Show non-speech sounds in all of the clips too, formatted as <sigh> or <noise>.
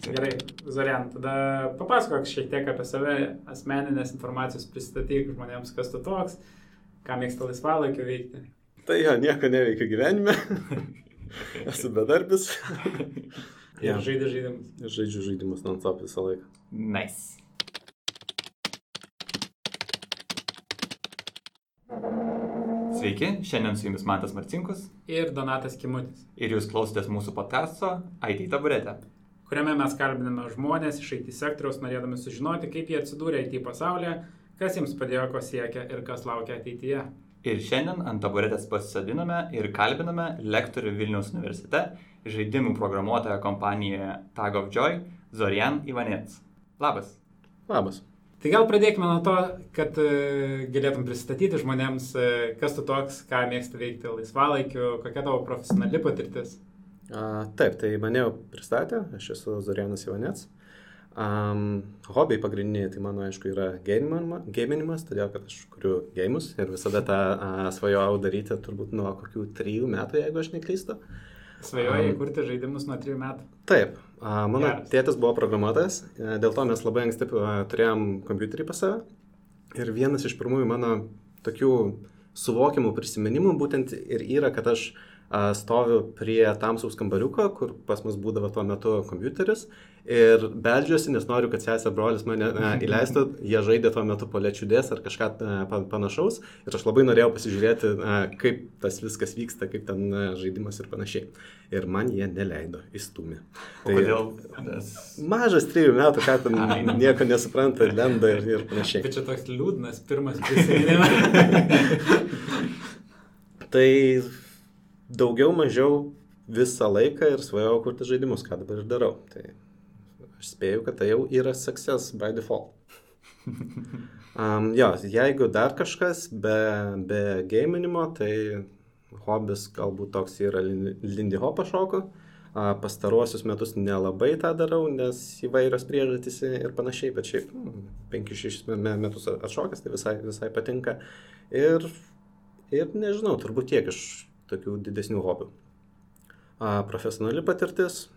Gerai, Zorian, tada papasakok šiek tiek apie save, asmeninės informacijos pristatyk žmonėms, kas tu toks, ką mėgsta laisvalaikio veikti. Tai jo, nieko neveikiu gyvenime. <laughs> Esu bedarbis. Ir ja. žaidži žaidimus. Ir žaidžiu žaidimus non-stop visą laiką. Nice. Sveiki, šiandien su jumis Mantas Marcinkus ir Donatas Kimutis. Ir jūs klausotės mūsų podcasto IT taburetę, kuriame mes kalbiname žmonės iš IT sektoriaus, norėdami sužinoti, kaip jie atsidūrė IT pasaulyje, kas jiems padėjo, ko siekia ir kas laukia ateityje. Ir šiandien ant taburetės pasisadiname ir kalbiname lektorių Vilniaus universitete, žaidimų programuotoją kompanijoje Tag of Joy, Zorian Ivanets. Labas. Labas. Tai gal pradėkime nuo to, kad e, galėtum pristatyti žmonėms, e, kas tu toks, ką mėgsti veikti laisvalaikiu, kokia tavo profesionali patirtis. Taip, tai mane jau pristatė, aš esu Zorianas Ivanets. Um, hobiai pagrindiniai, tai mano aišku yra gaminimas, todėl kad aš kuriu gėjimus ir visada tą uh, svajojau daryti turbūt nuo kokių trijų metų, jeigu aš neklystu. Uh, Svajojai kurti žaidimus nuo 3 metų. Taip, mano Geras. tėtis buvo programuotojas, e, dėl to mes labai anksti turėjom kompiuterį pas save. Ir vienas iš pirmųjų mano tokių suvokimų prisiminimų būtent ir yra, kad aš stoviu prie tamsaus kambariuko, kur pas mus būdavo tuo metu kompiuteris ir beldžiuosi, nes noriu, kad sesė brolis mane a, <laughs> įleistų, jie žaidė tuo metu poliečiudės ar kažką a, panašaus ir aš labai norėjau pasižiūrėti, a, kaip tas viskas vyksta, kaip ten a, žaidimas ir panašiai. Ir man jie neleido, įstumė. Tai kodėl? Nes... Mažas trijų metų, ką ten <laughs> nieko nesupranta, lenda ir, ir panašiai. Bet čia toks liūdnas pirmas prisiminimas. <laughs> tai daugiau mažiau visą laiką ir svajojau kurti žaidimus, ką dabar ir darau. Tai aš spėju, kad tai jau yra success by default. <laughs> Um, jo, jeigu dar kažkas be, be gėminimo, tai hobis galbūt toks yra Lindy Hopą šoku. Uh, pastaruosius metus nelabai tą darau, nes įvairios priežastys ir panašiai, bet šiaip 5-6 nu, metus atšokęs, tai visai, visai patinka. Ir, ir nežinau, turbūt tiek iš tokių didesnių hobių. A, profesionali patirtis.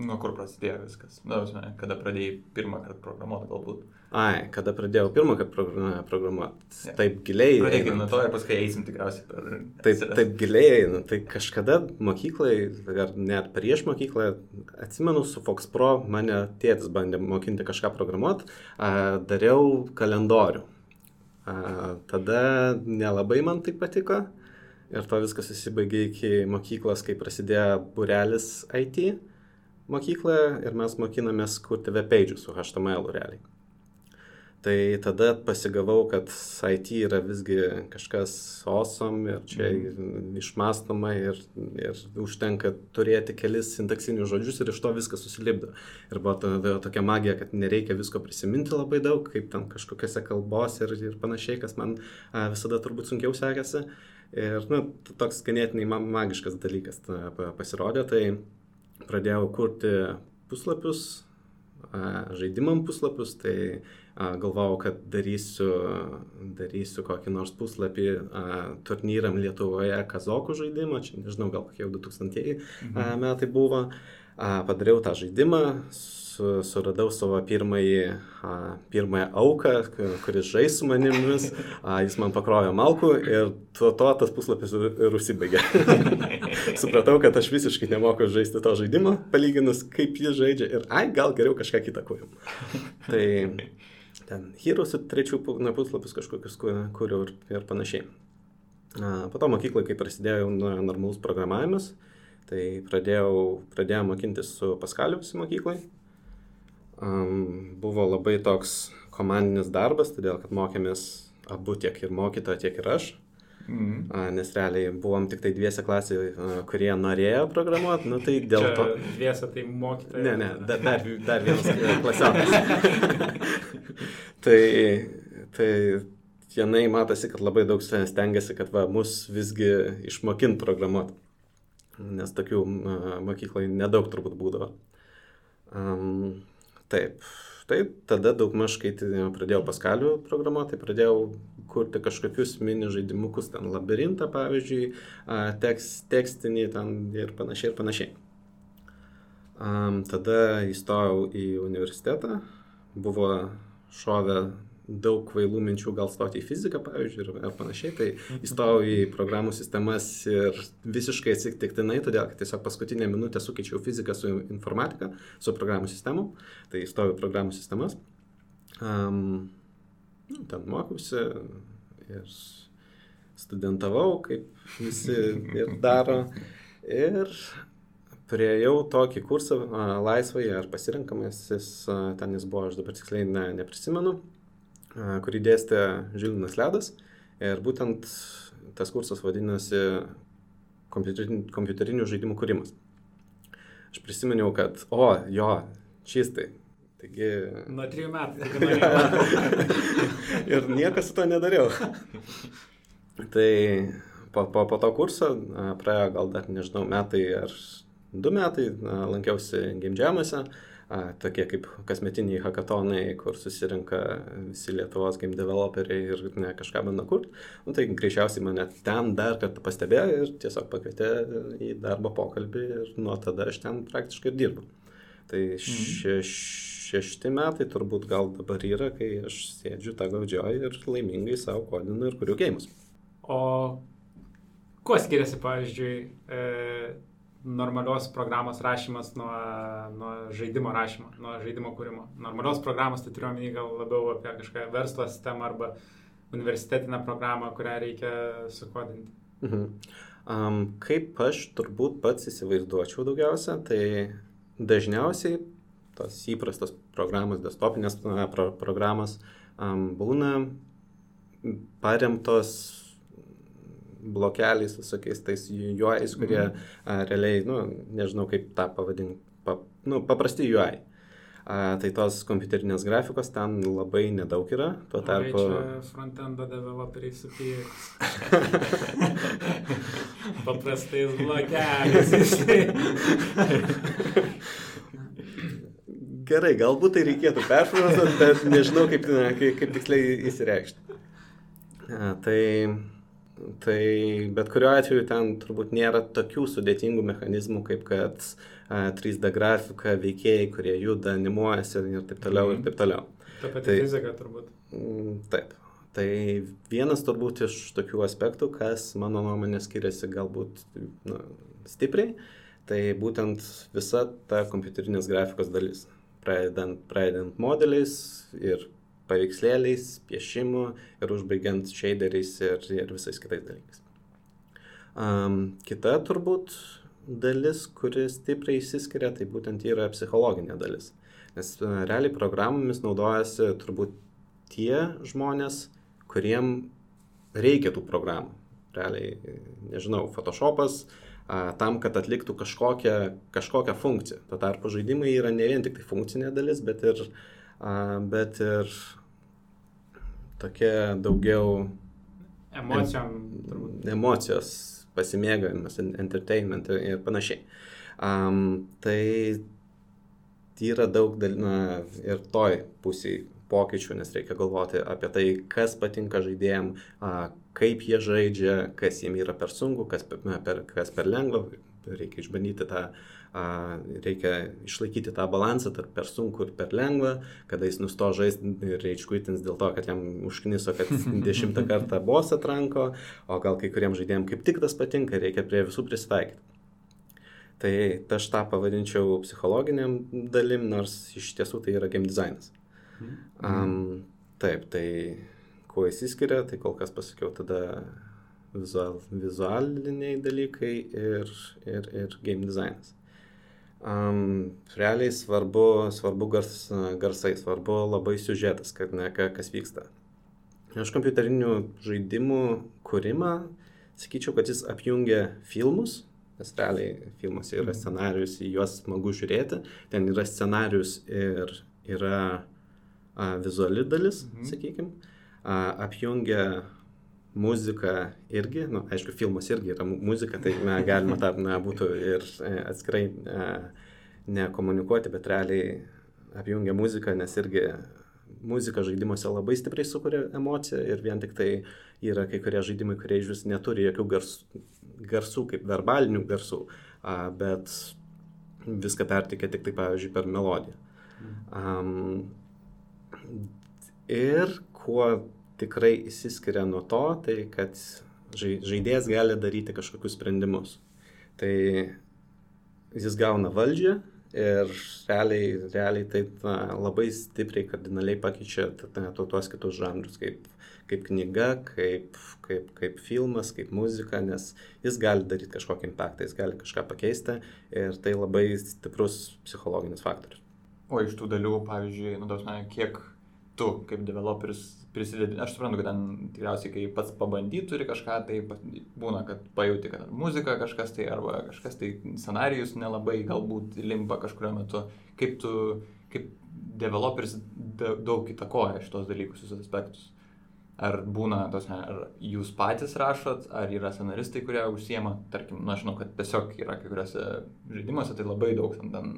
Nuo kur prasidėjo viskas? Na, žinai, kada pradėjai pirmą kartą programuoti galbūt? Ai, kada pradėjau pirmą kartą programuoti. Ja. Taip giliai. Pradėkime nuo to ir paskui eisim tikriausiai per... Taip, taip giliai, nu, tai kažkada mokyklai, ar net prieš mokyklą, atsimenu, su Fox Pro mane tėtis bandė mokinti kažką programuoti, dariau kalendorių. A, tada nelabai man tai patiko Ir to viskas įsibaigė iki mokyklos, kai prasidėjo burelis IT mokykloje ir mes mokinomės kurti webpage'us su HTML realiai. Tai tada pasigavau, kad IT yra visgi kažkas awesome ir čia mm. išmastoma ir, ir užtenka turėti kelis sintaksinius žodžius ir iš to viskas susilipdo. Ir buvo tada tokia magija, kad nereikia visko prisiminti labai daug, kaip ten kažkokiose kalbose ir, ir panašiai, kas man a, visada turbūt sunkiau sekėsi. Ir, nu, toks ganėtinai magiškas dalykas ta, pasirodė, tai pradėjau kurti puslapius, žaidimam puslapius, tai galvojau, kad darysiu, darysiu kokį nors puslapį turnyram Lietuvoje kazokų žaidimą, čia nežinau, gal kokie jau 2000 mhm. metai buvo. Padariau tą žaidimą, su, suradau savo pirmąjį, a, pirmąją auką, kuris žais su manimis, a, jis man pakrojo malkų ir tuo to tas puslapis ir užsibaigė. <laughs> Supratau, kad aš visiškai nemoku žaisti to žaidimo, palyginus kaip jis žaidžia ir ai, gal geriau kažką kitą kūriau. <laughs> tai ten Heroes trečių na, puslapius kažkokius kūriau ir, ir panašiai. A, po to mokykloje, kai prasidėjo normalus programavimas, tai pradėjau, pradėjau mokintis su Paskaliu visi mokyklai um, buvo labai toks komandinis darbas, todėl kad mokėmės abu tiek ir mokytoja, tiek ir aš. Mm. A, nes realiai buvom tik tai dviese klasėje, kurie norėjo programuoti, nu tai dėl Čia to... Dviese tai mokytoja. Ne, ne, dar, dar, dar vienas klasiokas. <laughs> tai, tai jinai matosi, kad labai daug stengiasi, kad va, mus visgi išmokint programuoti. Nes tokių mokyklai nedaug turbūt būdavo. Um, Taip. Tai tada daugmaž, kai pradėjau paskalių programuoti, tai pradėjau kurti kažkokius mini žaidimukus, ten labirintą, pavyzdžiui, tekst, tekstinį ten ir panašiai ir panašiai. Um, tada įstojau į universitetą, buvo šovę daug kvailų minčių gal stoti į fiziką, pavyzdžiui, ir, ir panašiai, tai įstojau į programų sistemas ir visiškai atsitiktinai, todėl kad tiesiog paskutinę minutę sukeičiau fiziką su informatika, su programų sistemom, tai įstojau į programų sistemas. Um, ten mokiausi ir studentavau, kaip visi <laughs> ir daro. Ir Prieėjau tokį kursą laisvai ar pasirinkamasis, ten jis buvo, aš dabar tiksliai ne, neprisimenu, kurį dėstė Žilinas Ledas. Ir būtent tas kursas vadinasi kompiuterinių, žaidimų kūrimas. Aš prisiminiau, kad, o, jo, čistai. Taigi... Nuo trijų metų. <laughs> ir niekas su to nedariau. tai po, po, po to kurso praėjo gal dar, nežinau, metai ar du metai lankiausi gimdžiamuose, tokie kaip kasmetiniai hackathonai, kur susirinka visi Lietuvos game developeriai ir ne, kažką bando kurti. Nu, tai greičiausiai mane ten dar kartą pastebėjo ir tiesiog pakvietė į darbo pokalbį ir nuo tada aš ten praktiškai ir dirbu. Tai še, šešti metai turbūt gal dabar yra, kai aš sėdžiu tą gaudžioją ir laimingai savo kodinu ir kuriu gėjimus. O kuo skiriasi, pavyzdžiui, e normalios programos rašymas nuo, nuo žaidimo rašymo, nuo žaidimo kūrimo. Normalios programos tai turiu omeny gal labiau apie kažkokią verslo sistemą arba universitetinę programą, kurią reikia sukodinti. Mhm. Um, kaip aš turbūt pats įsivaizduočiau daugiausia, tai dažniausiai tos įprastos programos, desktopinės pro programos um, būna paremtos blokeliais, visokiais tais UI, kurie mm. a, realiai, nu, nežinau kaip tą pavadinti, pa, nu, paprasti UI. A, tai tos kompiuterinės grafikos ten labai nedaug yra. Tuo tarpu... Frontendo developeriai supyja. <laughs> Paprastais blokeliais. Gerai, galbūt tai reikėtų perfrazuoti, bet nežinau, kaip, kaip, kaip tiksliai įsireikšti. Tai Tai bet kuriuo atveju ten turbūt nėra tokių sudėtingų mechanizmų, kaip kad a, 3D grafika, veikėjai, kurie juda, animuojasi ir taip toliau, ir Mhm. taip toliau. Ta pati Tai- fizika turbūt. Mm, Taip. Tai vienas turbūt iš tokių aspektų, kas mano nuomonė skiriasi galbūt nu, stipriai, tai būtent visa ta kompiuterinės grafikos dalis. Pradedant, pradedant modeliais ir paveikslėliais, piešimu ir užbaigiant shaderiais ir, ir visais kitais dalykais. Um, kita turbūt dalis, kuris stipriai įsiskiria, tai būtent yra psichologinė dalis. Nes uh, realiai programomis naudojasi turbūt tie žmonės, kuriem reikia tų programų. Realiai, nežinau, Photoshopas a, tam, kad atliktų kažkokią, kažkokią funkciją. Tuo tarpu žaidimai yra ne vien tik tai funkcinė dalis, bet ir, a, bet ir tokia daugiau Emocijom turbūt. emocijos, pasimėgavimas, en- entertainment ir, panašiai. Um, tai yra daug dal, na, ir toj pusėje pokyčių, nes reikia galvoti apie tai, kas patinka žaidėjim, a, kaip jie žaidžia, kas jiem yra per sunku, kas per, kas per lengva. Reikia išbandyti tą, a, reikia išlaikyti tą balansą tarp per sunku ir per lengva, kada jis nusto žaisti ir reičkuitins dėl to, kad jam užkniso, kad <laughs> dešimtą kartą bosą atranko, o gal kai kuriems žaidėjim kaip tik tas patinka, reikia prie visų prisitaikyti. Tai aš tą pavadinčiau psichologiniam dalim, nors iš tiesų tai yra game dizainas. Um, taip, tai kuo įsiskiria, tai kol kas pasakiau tada vizual, vizualiniai dalykai ir, ir, ir game dizainas. Um, realiai svarbu, svarbu gars, garsai, svarbu labai siužetas, kad ne ka- kas vyksta. Aš kompiuterinių žaidimų kūrimą, sakyčiau, kad jis apjungia filmus, nes realiai filmuose yra scenarius, į juos smagu žiūrėti, ten yra scenarius ir yra a, vizuali dalis, mhm. sakykime, apjungia muziką irgi, nu, aišku, filmas irgi yra mu- muzika, tai na, galima tą na, būtų ir e, atskirai e, nekomunikuoti, bet realiai apjungia muziką, nes irgi muzika žaidimuose labai stipriai sukuria emociją ir vien tik tai yra kai kurie žaidimai, kurie iš vis neturi jokių garsų, garsų kaip verbalinių garsų, bet viską pertikė tik tai, pavyzdžiui, per melodiją. Um, ir kuo tikrai įsiskiria nuo to, tai kad žaidėjas gali daryti kažkokius sprendimus. Tai jis gauna valdžią ir realiai, realiai tai na, labai stipriai, kardinaliai pakeičia tuos kitus žanrus, kaip, kaip knyga, kaip, kaip, kaip filmas, kaip muzika, nes jis gali daryti kažkokį impactą, jis gali kažką pakeisti ir tai labai stiprus psichologinis faktorius. O iš tų dalių, pavyzdžiui, nu, dažnai, kiek tu kaip developeris prisidedi, aš suprantu, kad ten tikriausiai, kai pats pabandyti turi kažką, tai būna, kad pajūti, kad muzika kažkas tai, arba kažkas tai scenarijus nelabai galbūt limpa kažkurio metu. Kaip tu, kaip developeris daug įtakoja šitos dalykus, visus aspektus. Ar būna, tos, ar jūs patys rašot, ar yra scenaristai, kurie užsiema, tarkim, na, nu, žinau, kad tiesiog yra kai kuriuose žaidimuose, tai labai daug ten, ten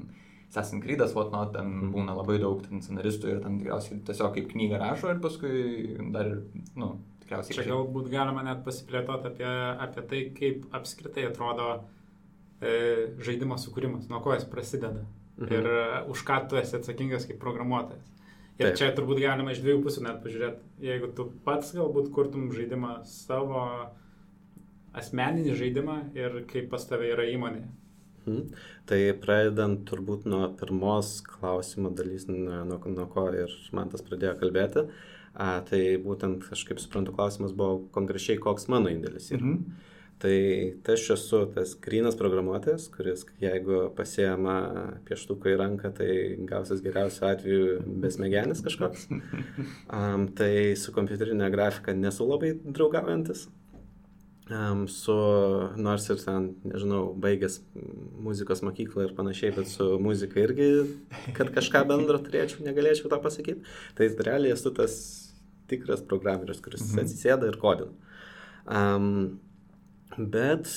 Assassin's Creed'as, whatnot, ten mm. būna labai daug ten scenaristų ir ten tikriausiai tiesiog kaip knygą rašo ir paskui dar ir, nu, tikriausiai. Čia galbūt galima net pasiplėtoti apie, apie tai, kaip apskritai atrodo e, žaidimo sukūrimas, nuo ko jis prasideda mhm. ir uh, už ką tu esi atsakingas kaip programuotojas. Ir Taip. čia turbūt galima iš dviejų pusių net pažiūrėti. Jeigu tu pats galbūt kurtum žaidimą savo asmeninį žaidimą ir kaip pas tave yra įmonė. Mhm. Tai pradedant turbūt nuo pirmos klausimo dalys, nuo, nuo ko ir man tas pradėjo kalbėti, a, tai būtent, aš kaip suprantu, klausimas buvo konkrečiai, koks mano indėlis yra. Mhm. Tai, tai aš esu tas grinas programuotojas, kuris jeigu pasiema pieštuką į ranką, tai gausias geriausiu atveju besmegenis kažkoks. <laughs> Um, tai su kompiuterinė grafika nesu labai draugaujantis, um, su, nors ir ten, nežinau, baigęs muzikos mokyklą ir panašiai, bet su muzika irgi, kad kažką bendro turėčiau, negalėčiau to pasakyti. Tai realiai esu tas tikras programierius, kuris mhm. atsisėda ir kodina. Um, bet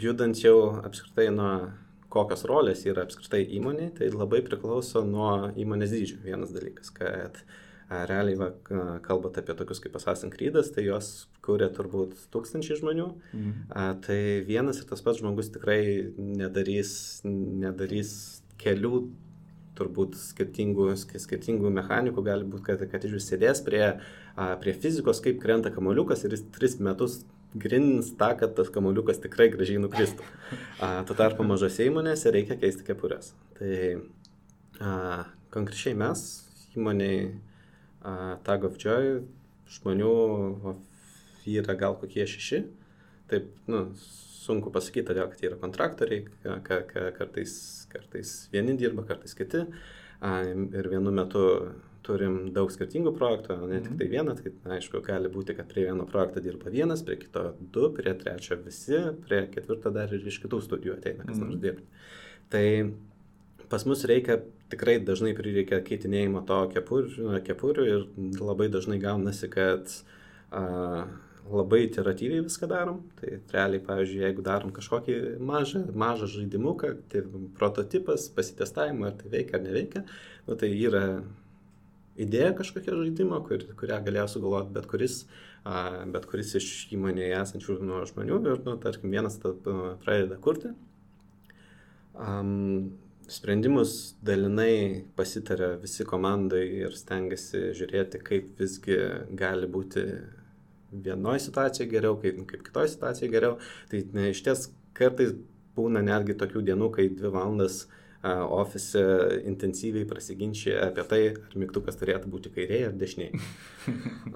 judant jau apskritai nuo kokios rolės yra apskritai įmonė, tai labai priklauso nuo įmonės dydžio. Vienas dalykas, kad uh, realiai, va, kalbant apie tokius kaip Assassin's Creed'as, tai jos kūrė turbūt tūkstančiai žmonių. A, tai vienas ir tas pats žmogus tikrai nedarys, nedarys kelių turbūt skirtingų, skirtingų mechanikų, gali būti, kad, kad iš vis sėdės prie, prie fizikos, kaip krenta kamoliukas ir jis tris metus grinins tą, kad tas kamoliukas tikrai gražiai nukristų. Tuo tarpu mažose įmonėse reikia keisti kepurės. Tai a, konkrečiai mes įmoniai Tag of Joy žmonių yra gal kokie šeši. Taip, nu, sunku pasakyti, todėl kad yra kontraktoriai, ka, ka, kartais, kartais vieni dirba, kartais kiti. Ir vienu metu turim daug skirtingų projektų, ne tik tai mhm. vieną, tai aišku, gali būti, kad prie vieno projekto dirba vienas, prie kito du, prie trečio visi, prie ketvirto dar ir iš kitų studijų ateina kas nors mhm. dirbti. Tai pas mus reikia, tikrai dažnai prireikia keitinėjimo to kepurių, kepurių ir labai dažnai gaunasi, kad a, labai iteratyviai viską darom. Tai realiai, pavyzdžiui, jeigu darom kažkokį mažą, mažą žaidimuką, tai prototipas, pasitestavimą, ar tai veikia ar neveikia, nu, tai yra idėja kažkokia žaidimo, kur, kurią galėjo sugalvoti bet kuris, a, bet kuris iš įmonėje esančių nu, žmonių ir, nu, tarkim, vienas pradeda kurti. Um, sprendimus dalinai pasitarė visi komandai ir stengiasi žiūrėti, kaip visgi gali būti vienoje situacijoje geriau, kaip, kaip kitoje situacijoje geriau. Tai ne, iš ties kartais būna netgi tokių dienų, kai dvi valandas uh, ofise intensyviai prasiginčia apie tai, ar mygtukas turėtų būti kairėje ar dešinėje. <laughs>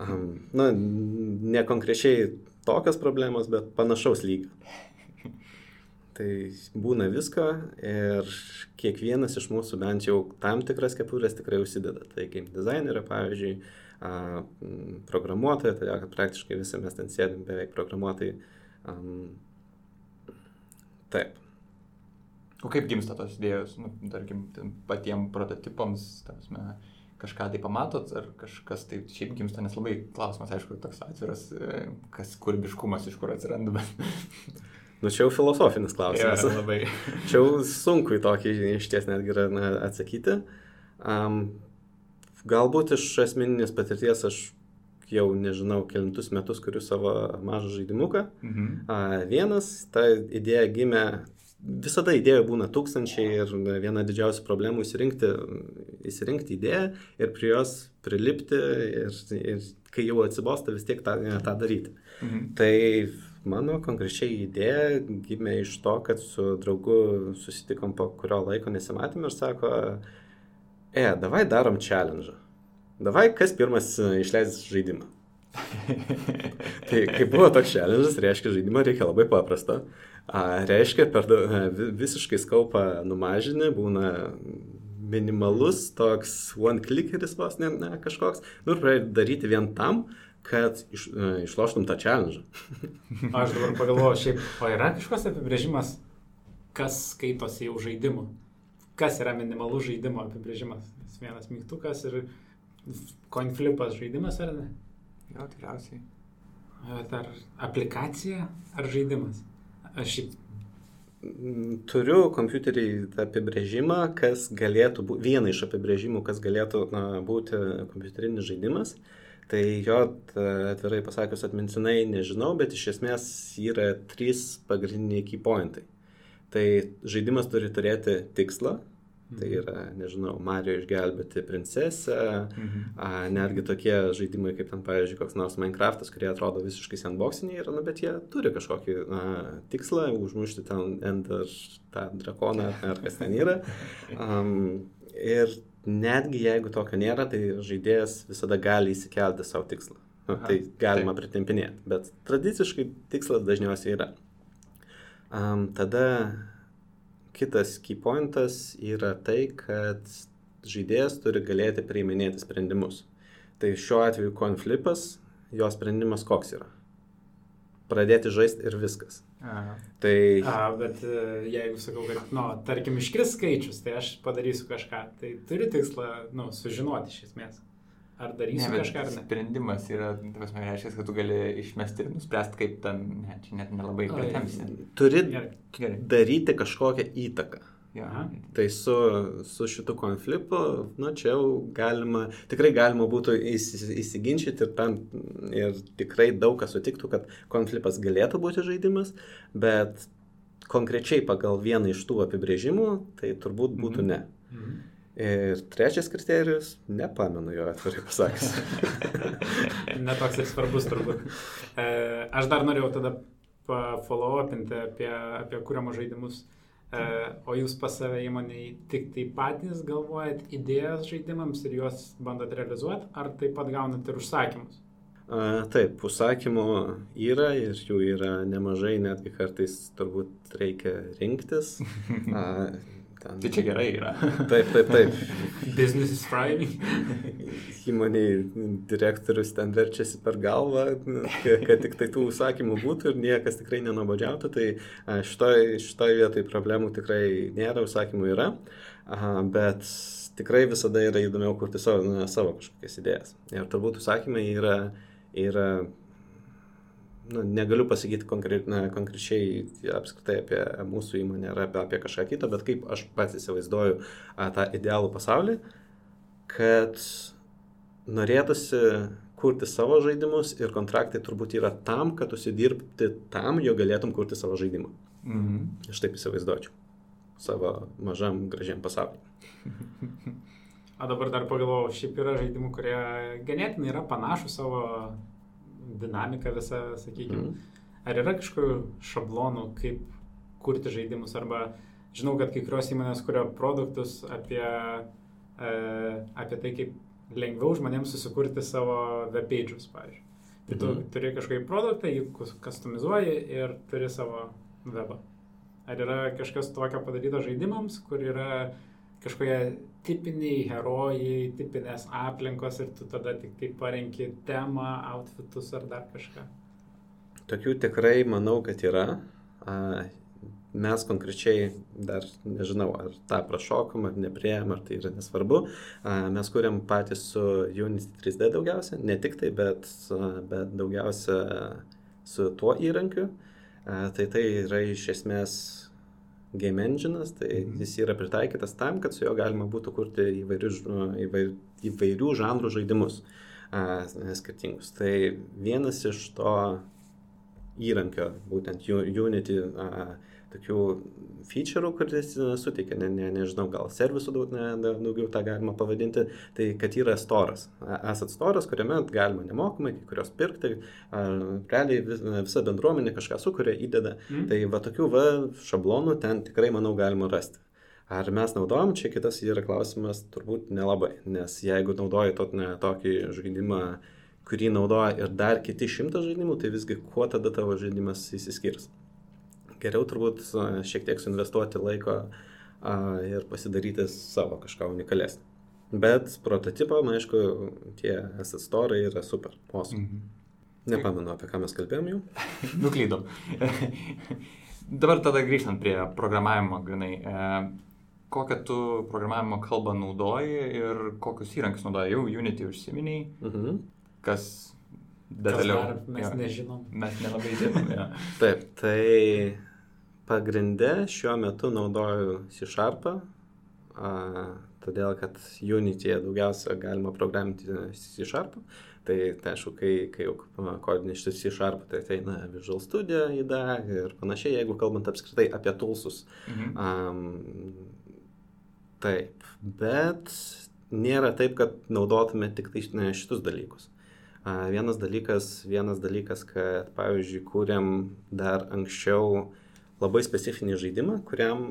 Um, na, ne konkrečiai tokios problemos, bet panašaus lygio. Tai būna visko ir kiekvienas iš mūsų bent jau tam tikras kepurės tikrai užsideda. Tai game dizainerio, pavyzdžiui, programuotojo, todėl kad praktiškai visi mes ten sėdim beveik programuotojai. Um, taip. O kaip gimsta tos idėjos, nu, tarkim, patiems prototipams, tarsi, kažką tai pamatot, ar kažkas tai šiaip gimsta, nes labai klausimas, aišku, toks atviras, e, kas kūrybiškumas iš kur atsiranda, bet... Nu, čia jau filosofinis klausimas. Ja, labai. <laughs> čia jau sunku į tokį iš ties netgi yra na, atsakyti. Um, galbūt iš asmeninės patirties aš jau nežinau, kelintus metus kuriu savo mažą žaidimuką. Mhm. Uh, vienas, ta idėja gimė visada idėjų būna tūkstančiai ir viena didžiausių problemų įsirinkti, įsirinkti idėją ir prie jos prilipti ir, ir kai jau atsibosta vis tiek tą, tą daryti. Mhm. Tai mano konkrečiai idėja gimė iš to, kad su draugu susitikom po kurio laiko nesimatėm ir sako, e, davai darom challenge. Davai, kas pirmas išleis žaidimą. <laughs> tai kai buvo toks challenge, reiškia, žaidimą reikia labai paprasto. A, reiškia, per visiškai skaupą numažinį būna minimalus toks one clickeris vos ne, ne kažkoks. Nu ir pradėti daryti vien tam, kad iš, uh, išloštum tą challenge. <laughs> Aš dabar pagalvoju, šiaip, o yra kažkoks apibrėžimas, kas skaitosi jau žaidimu? Kas yra minimalus žaidimo apibrėžimas? Vienas mygtukas ir coinflipas žaidimas ar ne? Jo, tikriausiai. Ar aplikacija, ar žaidimas? Aš šiaip mm, Turiu kompiuterį apibrėžimą, kas galėtų būti, vieną iš apibrėžimų, kas galėtų na, būti kompiuterinis žaidimas. Tai jo, atvirai pasakius, atmintinai nežinau, bet iš esmės yra trys pagrindiniai key pointai. Tai žaidimas turi turėti tikslą, Tai mhm. yra, nežinau, Mario išgelbėti princesę, mhm. a, netgi tokie žaidimai kaip ten, pavyzdžiui, koks nors Minecraftas, kurie atrodo visiškai sandboxiniai yra, nu, bet jie turi kažkokį na, tikslą, užmušti ten Ender tą drakoną ar kas ten yra. <laughs> Um, ir netgi jeigu tokio nėra, tai žaidėjas visada gali įsikelti savo tikslą. Nu, Aha, tai galima taip. pritempinėti, bet tradiciškai tikslas dažniausiai yra. Um, tada Kitas key pointas yra tai, kad žaidėjas turi galėti priiminėti sprendimus. Tai šiuo atveju konflipas, jo sprendimas koks yra? Pradėti žaisti ir viskas. Aha. Tai... A, bet e, jeigu sakau, kad, nu, tarkim, iškris skaičius, tai aš padarysiu kažką, tai turi tikslą, nu, sužinoti iš esmės. Ar darysi ne, kažką ar ne? Sprendimas yra, tas man reiškia, kad tu gali išmesti ir nuspręsti, kaip ten, ne, čia net nelabai pratemsi. Turi Gerai. daryti kažkokią įtaką. Ja. Tai su, su šitu konfliktu, nu čia jau galima, tikrai galima būtų įsiginčyti ir, tam, ir tikrai daug kas sutiktų, kad konfliktas galėtų būti žaidimas, bet konkrečiai pagal vieną iš tų apibrėžimų, tai turbūt būtų mhm. ne. Mhm. Ir trečias kriterijus, nepamenu jo atvirai pasakęs. <laughs> Netoks ir svarbus turbūt. E, aš dar norėjau tada follow-upinti apie, apie kūriamus žaidimus. E, o jūs pas save įmoniai tik tai patys galvojat idėjas žaidimams ir juos bandot realizuoti, ar taip pat gaunat ir užsakymus? Taip, užsakymų yra ir jų yra nemažai, netgi kartais turbūt reikia rinktis. <laughs> Ten... Tai čia gerai yra. <laughs> Taip, taip, taip. Business is thriving. Įmoniai direktorius ten verčiasi per galvą, kad tik tai tų užsakymų būtų ir niekas tikrai nenabodžiautų. Tai šitoj, šitoj vietoj problemų tikrai nėra, užsakymų yra, bet tikrai visada yra įdomiau kurti savo, na, savo kažkokias idėjas. Ir turbūt užsakymai yra, yra nu, negaliu pasakyti konkre, na, konkrečiai apskritai apie mūsų įmonę ar apie, apie kažką kitą, bet kaip aš pats įsivaizduoju a, tą idealų pasaulį, kad norėtųsi kurti savo žaidimus ir kontraktai turbūt yra tam, kad užsidirbti tam, jo galėtum kurti savo žaidimą. Mhm. Aš taip įsivaizduočiau savo mažam gražiam pasauliu. O <laughs> dabar dar pagalvojau, šiaip yra žaidimų, kurie ganėtinai yra panašus savo dinamika visa, sakykime. Mm. Ar yra kažkokių šablonų, kaip kurti žaidimus, arba žinau, kad kai kurios įmonės kuria produktus apie, e, apie tai, kaip lengviau žmonėms susikurti savo webpage'us, pavyzdžiui. Tai tu mm. turi kažkokį produktą, jį customizuoji ir turi savo webą. Ar yra kažkas tokio padaryto žaidimams, kur yra kažkokie tipiniai herojai, tipinės aplinkos ir tu tada tik tai parenki temą, outfitus ar dar kažką. Tokių tikrai manau, kad yra. Mes konkrečiai dar nežinau, ar tą prašokom, ar neprieėm, ar tai yra nesvarbu. Mes kuriam patys su Unity 3D daugiausia, ne tik tai, bet, bet daugiausia su tuo įrankiu. Tai tai yra iš esmės game engine'as, tai mhm. jis yra pritaikytas tam, kad su juo galima būtų kurti įvairių, įvair, įvairių žanrų žaidimus a, skirtingus. Tai vienas iš to įrankio, būtent Unity a, tokių feature'ų, kuris e, suteikia, ne, ne, nežinau, gal servisų daug, ne, daugiau tą galima pavadinti, tai kad yra storas. Esat storas, kuriame galima nemokamai kai kurios pirkti, a, realiai vis, visa bendruomenė kažką sukuria, įdeda. Mm. Tai va tokių va šablonų ten tikrai, manau, galima rasti. Ar mes naudojam, čia kitas yra klausimas, turbūt nelabai, nes jeigu naudoji to, ne, tokį žaidimą, kurį naudoja ir dar kiti šimtas žaidimų, tai visgi kuo tada tavo žaidimas įsiskirs geriau turbūt šiek tiek suinvestuoti laiko a, ir pasidaryti savo kažką unikalesnį. Bet prototipą, man aišku, tie asset storai yra super. Awesome. Mhm. Nepamenu, apie ką mes kalbėjom jau. <laughs> Nuklydom. <laughs> Dabar tada grįžtant prie programavimo, grinai. E, kokią tu programavimo kalbą naudoji ir kokius įrankius naudoji? Jau Unity užsiminiai. Mhm. Kas detaliau? Kas dar, mes ja. nežinom. Mes nelabai žinom. Taip, tai Pagrinde šiuo metu naudoju C Sharpą, todėl kad Unityje daugiausia galima programinti C Sharpą. Tai, tai aišku, kai, kai jau kodinį iš C Sharp, tai ateina Visual Studio įda ir panašiai, jeigu kalbant apskritai apie tulsus. Mhm. Um, taip, bet nėra taip, kad naudotume tik tai ne, šitus dalykus. Uh, vienas dalykas, vienas dalykas, kad pavyzdžiui, kūrėm dar anksčiau labai specifinį žaidimą, kuriam,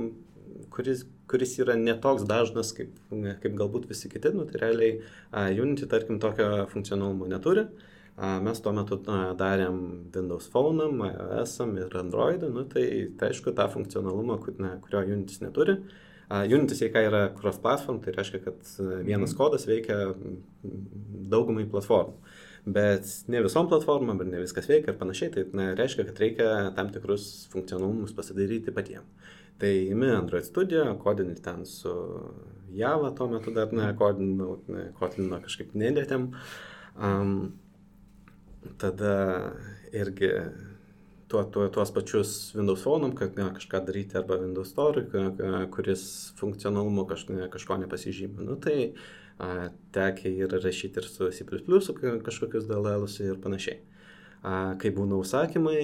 kuris, kuris yra netoks dažnas kaip, kaip galbūt visi kiti. Nu, tai realiai uh, Unity, tarkim, tokio funkcionalumo neturi. Uh, mes tuo metu uh, darėm Windows Phone, iOS ir Android, nu, tai, tai aišku, tą funkcionalumą, kur, ne, kurio Unity neturi. Uh, Unity sveika yra cross-platform, tai reiškia, kad vienas mhm. kodas veikia daugumai platformų bet ne visom platformom ir ne viskas veikia ir panašiai, tai na, reiškia, kad reikia tam tikrus funkcionalumus pasidaryti patiems. Tai imi Android Studio, kodinį ten su Java, tuo metu dar ne, kodinau, ne, kodinino kažkaip nedėtėm. Um, tada irgi tuo, tuo, tuos pačius Windows Phone, kad ne, kažką daryti arba Windows Store, kuris funkcionalumu kaž, ne, kažko nepasižymė. Nu, tai tekę yra rašyti ir su C++ kažkokius dalelus ir panašiai. Kai būna užsakymai,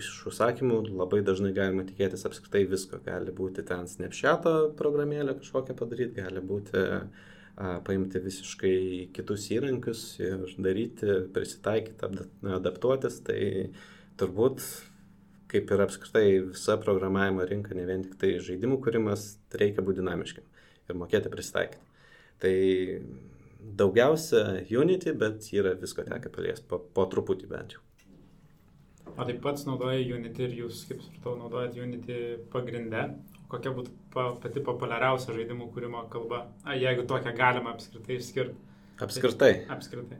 iš užsakymų labai dažnai galima tikėtis apskritai visko. Gali būti ten snapshot'o programėlę kažkokią padaryti, gali būti paimti visiškai kitus įrankius ir daryti, prisitaikyti, adaptuotis. Tai turbūt kaip ir apskritai visa programavimo rinka, ne vien tik tai žaidimų kūrimas, reikia būti dinamiškiam ir mokėti prisitaikyti. Tai daugiausia Unity, bet yra visko tekę paliesti, po, po truputį bent jau. O taip pats naudoja Unity ir jūs, kaip supratau, naudojat Unity pagrindę. Kokia būtų pa, pati populiariausia žaidimų kūrimo kalba, A, jeigu tokią galima apskritai išskirti? Apskritai. Tai, apskritai.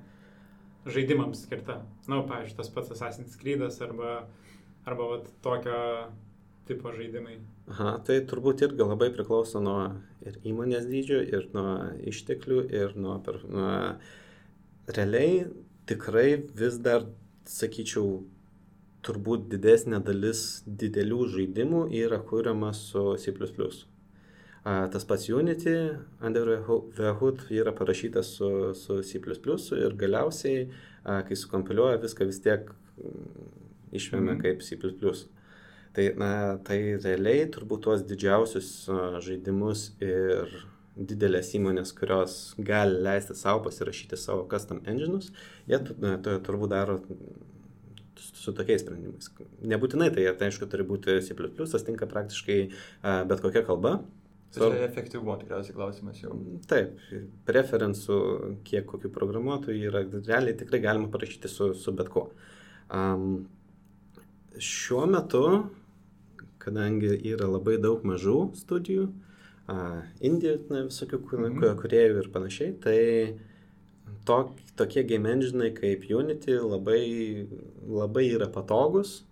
Žaidimams skirta. Na, nu, pavyzdžiui, tas pats Assassin's Creed arba, arba vat, tokio tipo žaidimai? Aha, tai turbūt irgi labai priklauso nuo ir įmonės dydžio, ir nuo išteklių, ir nuo, per, nuo realiai tikrai vis dar, sakyčiau, turbūt didesnė dalis didelių žaidimų yra kuriama su C++. Tas pats Unity, Under the Hood yra parašytas su, su C++ ir galiausiai, kai sukompiliuoja, viską vis tiek išvemia mm. kaip C++. Tai, na, tai realiai turbūt tuos didžiausius žaidimus ir didelės įmonės, kurios gali leisti savo pasirašyti savo custom engine'us, jie turbūt daro su tokiais sprendimais. Nebūtinai tai, tai aišku, turi būti C++, tinka praktiškai bet kokia kalba. Tai so, efektyvumo tikriausiai klausimas jau. Taip, preferensų, kiek kokių programuotojų yra, realiai tikrai galima parašyti su, su bet kuo. Um, šiuo metu, kadangi yra labai daug mažų studijų, uh, Indijų, na, visokių mhm. kuriejų ir panašiai, tai tok, tokie game engine kaip Unity labai, labai yra patogus,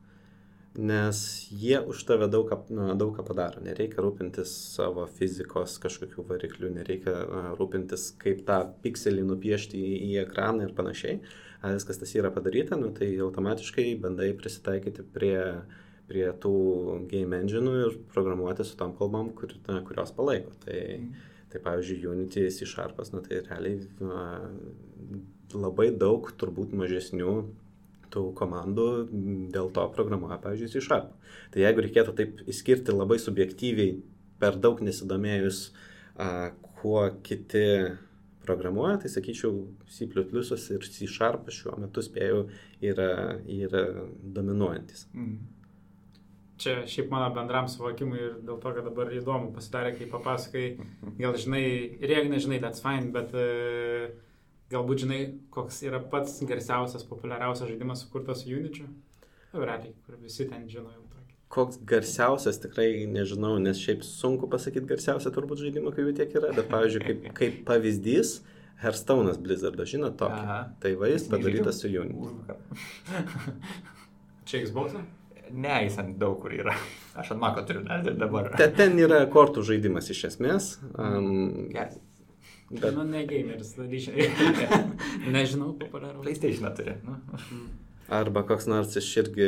nes jie už tave daug ką, daug ką padaro. Nereikia rūpintis savo fizikos kažkokių variklių, nereikia rūpintis, kaip tą pikselį nupiešti į, į ekraną ir panašiai. Viskas tas yra padaryta, nu, tai automatiškai bandai prisitaikyti prie, prie tų game engine ir programuoti su tom kalbom, kur, na, kurios palaiko. Tai, mm. tai pavyzdžiui, Unity, C Sharpas, nu, tai realiai na, labai daug turbūt mažesnių tų komandų dėl to programuoja, pavyzdžiui, C Sharp. Tai jeigu reikėtų taip išskirti labai subjektyviai, per daug nesidomėjus, a, kuo kiti programuoja, tai sakyčiau, C ir C Sharp šiuo metu spėjau yra, yra dominuojantis. Mm. Čia šiaip mano bendram suvokimui ir dėl to, kad dabar įdomu pasidarė, kai papasakai, <laughs> gal žinai, ir jeigu nežinai, that's fine, bet uh, galbūt žinai, koks yra pats garsiausias, populiariausias žaidimas sukurtas Uničiu? Realiai, kur visi ten žino jau tokį. Koks garsiausias tikrai nežinau, nes šiaip sunku pasakyti garsiausią turbūt žaidimą, kai jų tiek yra, bet pavyzdžiui, kaip, <laughs> kaip pavyzdys, Hearthstone'as Blizzardo, žinot tokį. Aha. Tai va jis padarytas su Unity. <laughs> Čia Xbox'ą? Ne, jis ant daug kur yra. <laughs> Aš ant mako turiu ir dabar. Ten, ten yra kortų žaidimas iš esmės. Um, yes. Bet... Nu, ne gameris, <laughs> nežinau, populiaru. PlayStation turi. Nu. Arba koks nors iš irgi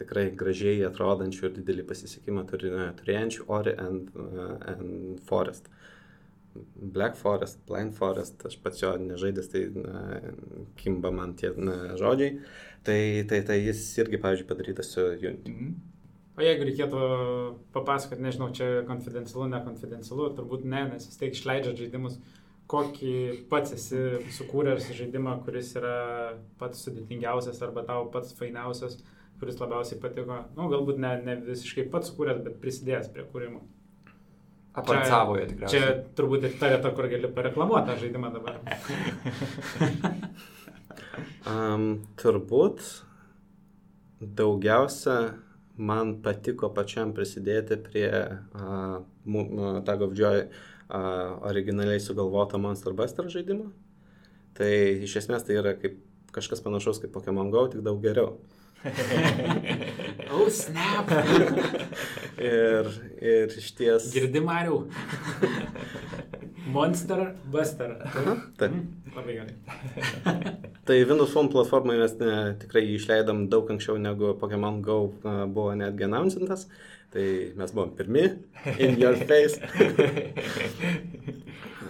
tikrai gražiai atrodančių ir didelį pasisekimą turi, turėjančių Ori and, uh, and Forest. Black Forest, Blind Forest, aš pats jo nežaidęs, tai na, kimba man tie na, žodžiai. Tai, tai, tai jis irgi, pavyzdžiui, padarytas su Unity. Mm -hmm. O jeigu reikėtų papasakoti, nežinau, čia konfidencialu, nekonfidencialu, turbūt ne, nes vis tiek išleidžia žaidimus, kokį pats esi sukūręs žaidimą, kuris yra pats sudėtingiausias arba tau pats fainiausias, kuris labiausiai patiko. Na, nu, galbūt ne, ne visiškai pats sukūręs, bet prisidėjęs prie kūrimo. Apart savoje tikriausiai. Čia turbūt ir ta vieta, kur gali pareklamuoti tą žaidimą dabar. <laughs> um, turbūt daugiausia man patiko pačiam prisidėti prie uh, uh, Tag of Joy uh, originaliai sugalvoto Monster Buster žaidimo. Tai iš esmės tai yra kaip kažkas panašaus kaip Pokemon Go, tik daug geriau. <laughs> oh, snap. <laughs> ir, ir iš ties. Girdi Mariu. <laughs> Monster Buster. Taip. Mm, labai gerai. <laughs> tai Windows Phone platformai mes ne, tikrai išleidom daug anksčiau negu Pokemon Go uh, buvo netgi announcintas. Tai mes buvom pirmi, in your face. <laughs>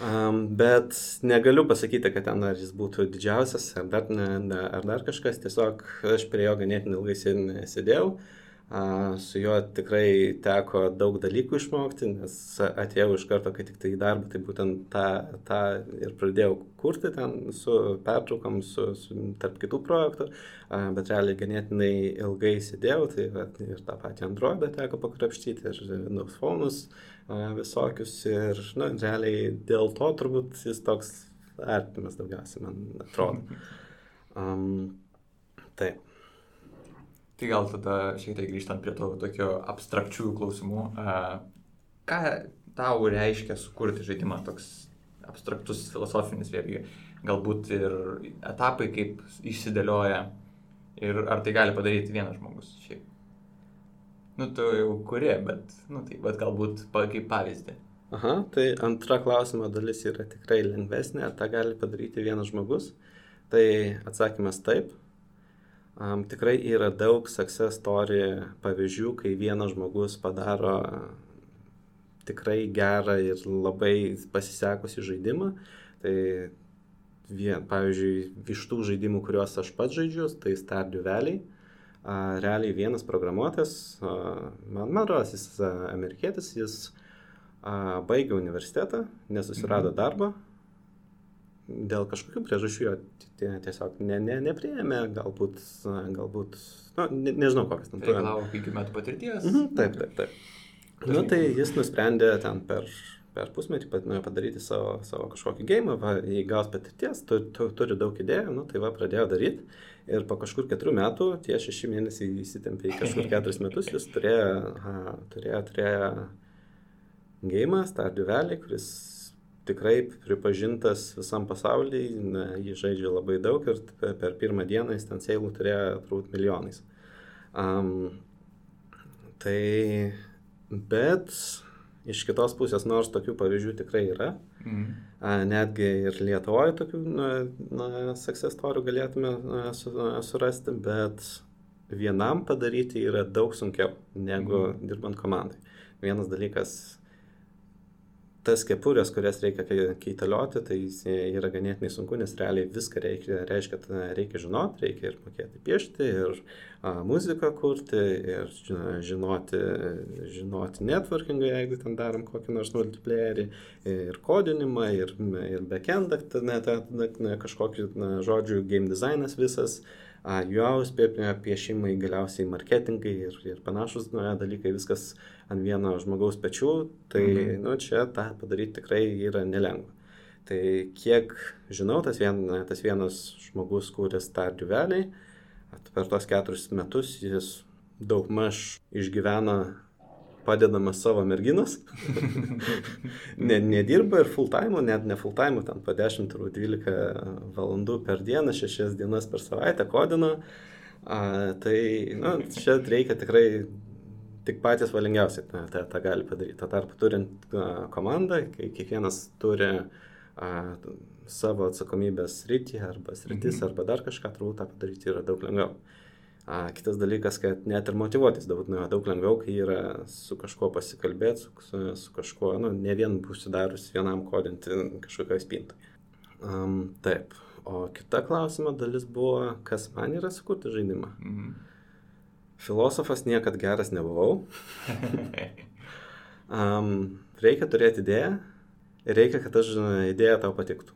Um, bet negaliu pasakyti, kad ten ar jis būtų didžiausias, ar dar, ne, ar dar kažkas, tiesiog aš prie jo ganėtinai ilgai sėdėjau. Uh, su juo tikrai teko daug dalykų išmokti, nes atėjau iš karto, kai tik tai į darbą, tai būtent tą, tą ir pradėjau kurti ten su pertraukom, su, su tarp kitų projektų, bet realiai ganėtinai ilgai sėdėjau, tai ir tą patį Androidą teko pakrapštyti, ir Windows Phone'us, visokius ir, nu, realiai dėl to turbūt jis toks artimas daugiausiai, man atrodo. <laughs> Um, taip. Tai gal tada šiek tiek grįžtant prie to tokio abstrakčių klausimų. Ką tau reiškia sukurti žaidimą toks abstraktus filosofinis vėlgi? Galbūt ir etapai, kaip išsidėlioja ir ar tai gali padaryti vienas žmogus šiaip? Nu, tu jau kuri, bet, nu, tai, bet galbūt kaip pavyzdį. Aha, tai antra klausimo dalis yra tikrai lengvesnė, ar tą gali padaryti vienas žmogus. Tai atsakymas taip. Um, tikrai yra daug success story pavyzdžių, kai vienas žmogus padaro tikrai gerą ir labai pasisekusi žaidimą. Tai vien, pavyzdžiui, iš tų žaidimų, kuriuos aš pats žaidžiu, tai Stardew Valley a, realiai vienas programuotojas, man, rodos, jis a, amerikietis, jis a, baigė universitetą, nesusirado mhm. Dėl kažkokių priežasčių jo tiesiog ne, ne, nepriėmė, galbūt, galbūt nu, ne, nežinau kokias ten. Reikalavo penkių metų patirties. Mhm, taip, taip, taip. Na nu, tai jis nusprendė ten per, per pusmetį padaryti savo, savo kažkokį gėjimą, jei gaus patirties, tu, tu, turi daug idėjų, nu, tai va pradėjo daryti. Ir po kažkur keturių metų, tie šeši mėnesiai įsitempė į kažkur <laughs> keturis metus, jis turėjo, aha, turėjo, turėjo gėjimą, Stardew Valley, kuris tikrai pripažintas visam pasaulyje, na, jį žaidžia labai daug ir per pirmą dieną jis ten seilų turėjo turbūt milijonais. Um, tai, bet iš kitos pusės, nors tokių pavyzdžių tikrai yra, mm netgi ir Lietuvoje tokių na, na, success story galėtume su, surasti, bet vienam padaryti yra daug sunkiau negu mm. dirbant komandai. Vienas dalykas tas kepurės, kurias reikia keitalioti, tai yra ganėtinai sunku, nes realiai viską reikia, reiškia, reikia žinoti, reikia ir mokėti piešti, ir a, muziką kurti, ir žinoti, žinoti networkingą, jeigu ten darom kokį nors multiplayerį, ir kodinimą, ir, ir backendą, kažkokį, na, žodžių, game designas visas. UAUS piešimai, galiausiai marketingai ir, ir panašus na, dalykai, viskas ant vieno žmogaus pečių, tai mhm. nu, čia tą padaryti tikrai yra nelengva. Tai kiek žinau, tas, vien, tas vienas žmogus kūrė Stardew Valley, per tos keturis metus jis daug maž padedamas savo merginas. <laughs> ne, nedirba ir full time, net ne full time, ten po 10-12 valandų per dieną, 6 dienas per savaitę kodina. A, tai, nu, čia reikia tikrai tik patys valingiausi tą, tą, tą gali padaryti. Tuo tarpu turint a, komandą, kai kiekvienas turi a, savo atsakomybės rytį arba sritis mhm. arba dar kažką, turbūt tą padaryti yra daug lengviau. A, kitas dalykas, kad net ir motivuotis daug, nu, daug lengviau, kai yra su kažkuo pasikalbėti, su, su, su kažkuo, nu, ne vien užsidarius vienam kodinti kažkokioj spintai. Um, taip, o kita klausimo dalis buvo, kas man yra sukurti žaidimą. Mm. Filosofas niekad geras nebuvau. <laughs> um, reikia turėti idėją ir reikia, kad ta idėja tau patiktų.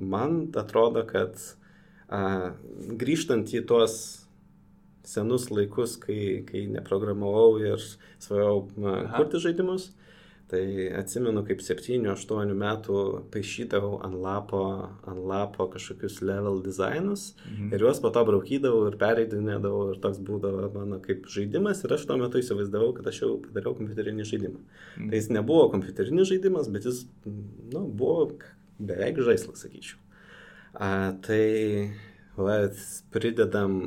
Man atrodo, kad a, grįžtant į tuos senus laikus, kai, kai neprogramavau ir svajau kurti žaidimus. Tai atsimenu, kaip 7-8 metų paišydavau ant lapo, ant lapo kažkokius level designus mhm. ir juos po to braukydavau ir pereidinėdavau ir toks būdavo mano kaip žaidimas ir aš tuo metu įsivaizdavau, kad aš jau padariau kompiuterinį žaidimą. Mhm. Tai jis nebuvo kompiuterinis žaidimas, bet jis nu, buvo beveik žaislas, sakyčiau. A, tai va, pridedam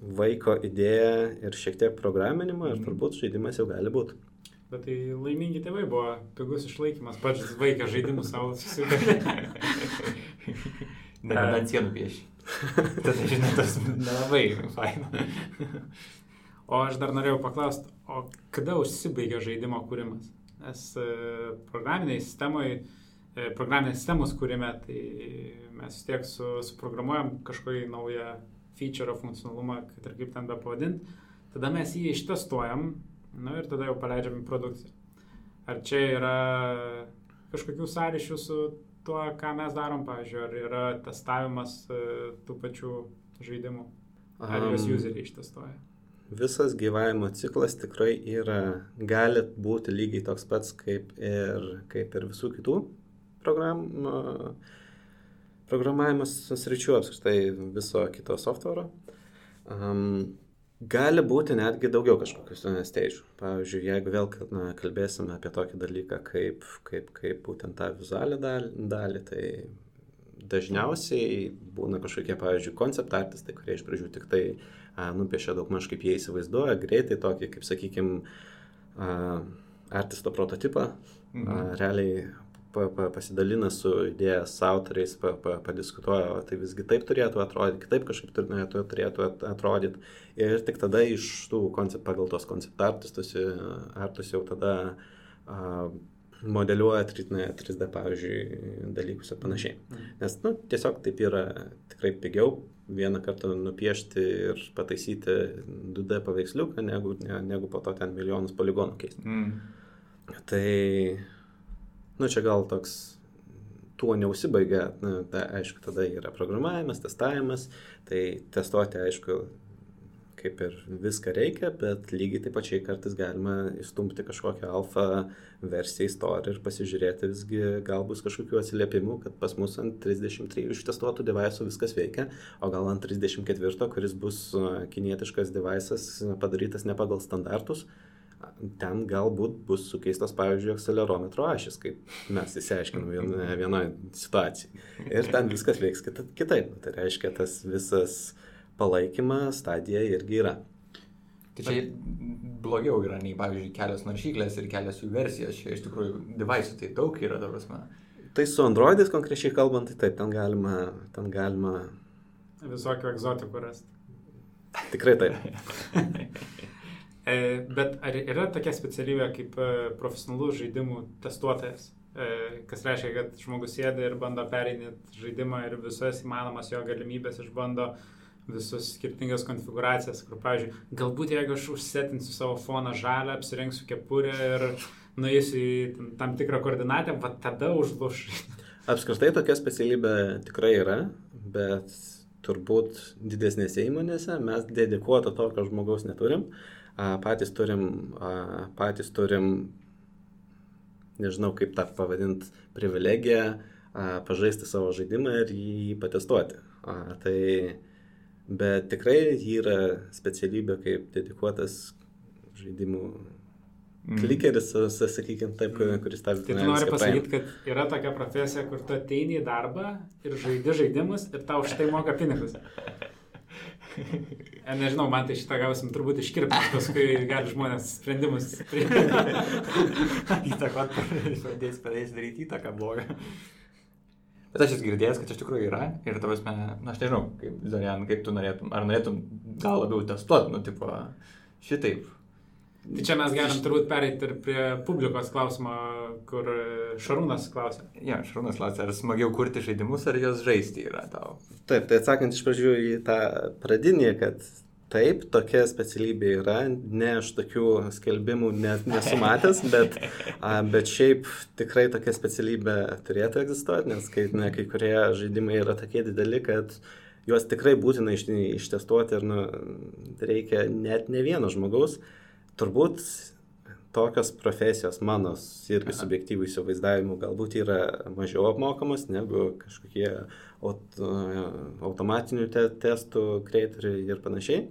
vaiko idėją ir šiek tiek programinimą ir mhm. turbūt žaidimas jau gali būti. Bet tai laimingi tėvai buvo pigus išlaikymas, pats vaikas žaidimų savo susikurti. ne, ant sienų pieši. <laughs> Tada, žinai, tas nelabai faina. o aš dar norėjau paklausti, o kada užsibaigia žaidimo kūrimas? Nes e, programiniai sistemoje, programinės sistemos kūrime, tai mes vis tiek su, suprogramuojam kažkokį naują feature funkcionalumą, kad ir kaip ten be pavadint, tada mes jį ištestuojam, nu ir tada jau paleidžiam į produkciją. Ar čia yra kažkokių sąryšių su tuo, ką mes darom, pavyzdžiui, ar yra testavimas e, tų pačių žaidimų, ar juos useriai ištestuoja? Visas gyvavimo ciklas tikrai yra, gali būti lygiai toks pats kaip ir, kaip ir visų kitų programų programavimas sričių apskritai viso kito softwaro. Um, gali būti netgi daugiau kažkokių steidžių. Pavyzdžiui, jeigu vėl na, kalbėsime apie tokį dalyką kaip, kaip, kaip būtent tą vizualią dalį, dalį, tai dažniausiai būna kažkokie, pavyzdžiui, koncept artistai, kurie iš pradžių tik tai a, nupiešia daug maž kaip jie įsivaizduoja, greitai tokį, kaip sakykime, artisto prototipą. Mhm. A, realiai pa, pa, pasidalina su idėjas autoriais, pa, pa, padiskutuoja, o tai visgi taip turėtų atrodyti, kitaip kažkaip turėtų, turėtų atrodyti. Ir tik tada iš tų koncept, pagal tos konceptartus, artus jau tada a, modeliuoja 3D, pavyzdžiui, dalykus ir panašiai. Mm. Nes, nu, tiesiog taip yra tikrai pigiau vieną kartą nupiešti ir pataisyti 2D paveiksliuką, negu, negu po to ten milijonus poligonų keisti. Mm. Tai Nu, čia gal toks tuo neužsibaigia, na, tai aišku, tada yra programavimas, testavimas, tai testuoti, aišku, kaip ir viską reikia, bet lygiai taip pačiai kartais galima įstumti kažkokią alfa versiją istoriją ir pasižiūrėti visgi gal bus kažkokių atsiliepimų, kad pas mus ant 33 ištestuotų devaisų viskas veikia, o gal ant 34, kuris bus kinietiškas devaisas padarytas ne pagal standartus, ten galbūt bus sukeistos, pavyzdžiui, akcelerometro ašis, kaip mes įsiaiškinom vienoje vienoje situacijoje. Ir ten viskas veiks kitaip. Tai reiškia, tas visas palaikymas stadija irgi yra. Tai čia blogiau yra nei, pavyzdžiui, kelios naršyklės ir kelios jų versijos. Čia iš tikrųjų devaisų tai daug yra, ta prasme. Tai su Androidais konkrečiai kalbant, tai taip, ten galima, ten galima... Visokių egzotikų rasti. Tikrai taip. <laughs> E, bet ar yra tokia specialybė kaip e, profesionalus žaidimų testuotojas? e, kas reiškia, kad žmogus sėda ir bando pereinti žaidimą ir visas įmanomas jo galimybės išbando visus skirtingas konfiguracijas, kur, pavyzdžiui, galbūt jeigu aš užsetinsiu savo foną žalę, apsirengsiu kepurę ir nueisiu į tam tikrą koordinatę, va tada užluš. <laughs> Apskritai tokia specialybė tikrai yra, bet turbūt didesnėse įmonėse mes dedikuoto tokio žmogaus neturim. Patys turim, patys turim, nežinau kaip tą pavadinti, privilegiją pažaisti savo žaidimą ir jį patestuoti. Tai Bet tikrai yra specialybė kaip dedikuotas žaidimų mm. klikeris, sakykime, taip, mm. kuris tą visą. Tai tu nori pasakyti, kad yra tokia profesija, kur tu ateini į darbą ir žaidi žaidimus ir tau už tai moka pinigus. <laughs> Nežinau, man tai šitą gausim turbūt iškirpti, paskui gali žmonės sprendimus <laughs> įtakot, pradės, pradės daryti įtaką blogą. Bet aš esu girdėjęs, kad iš tikrųjų yra ir tavas, na, aš nežinau, kaip, Zorian, kaip tu norėtum, ar norėtum gal labiau testuoti, nu, tipo, šitaip. Tai čia mes galim turbūt pereiti ir prie publikos klausimo, kur Šarūnas klausė. Ja, Šarūnas klausė, ar smagiau kurti žaidimus, ar juos žaisti yra tau? Taip, tai atsakant iš pradžių į tą pradinį, kad Taip, tokia specialybė yra, ne aš tokių skelbimų net nesu matęs, bet, a, bet šiaip tikrai tokia specialybė turėtų egzistuoti, nes kai, ne, kai kurie žaidimai yra tokie dideli, kad juos tikrai būtina iš, ištestuoti ir nu, reikia net ne vieno žmogaus. Turbūt tokios profesijos mano irgi subjektyvų įsivaizdavimų galbūt yra mažiau apmokamos negu kažkokie aut, automatinių te, testų kreitoriai ir panašiai,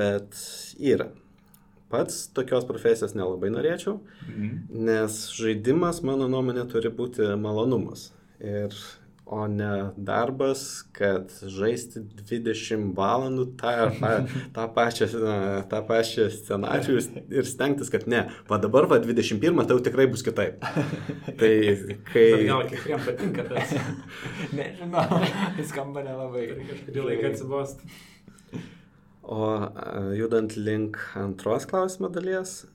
bet yra. Pats tokios profesijos nelabai norėčiau, mhm. nes žaidimas, mano nuomonė, turi būti malonumas. Ir o ne darbas, kad žaisti 20 valandų tą, tą, tą, pačią, tą pačią scenarijų ir stengtis, kad ne, va dabar, va 21, tai jau tikrai bus kitaip. Tai kai... Gal kiekvienam patinka tas. <laughs> Nežinau, jis skamba nelabai. Kažkurį laiką atsibost. O judant link antros klausimo dalies,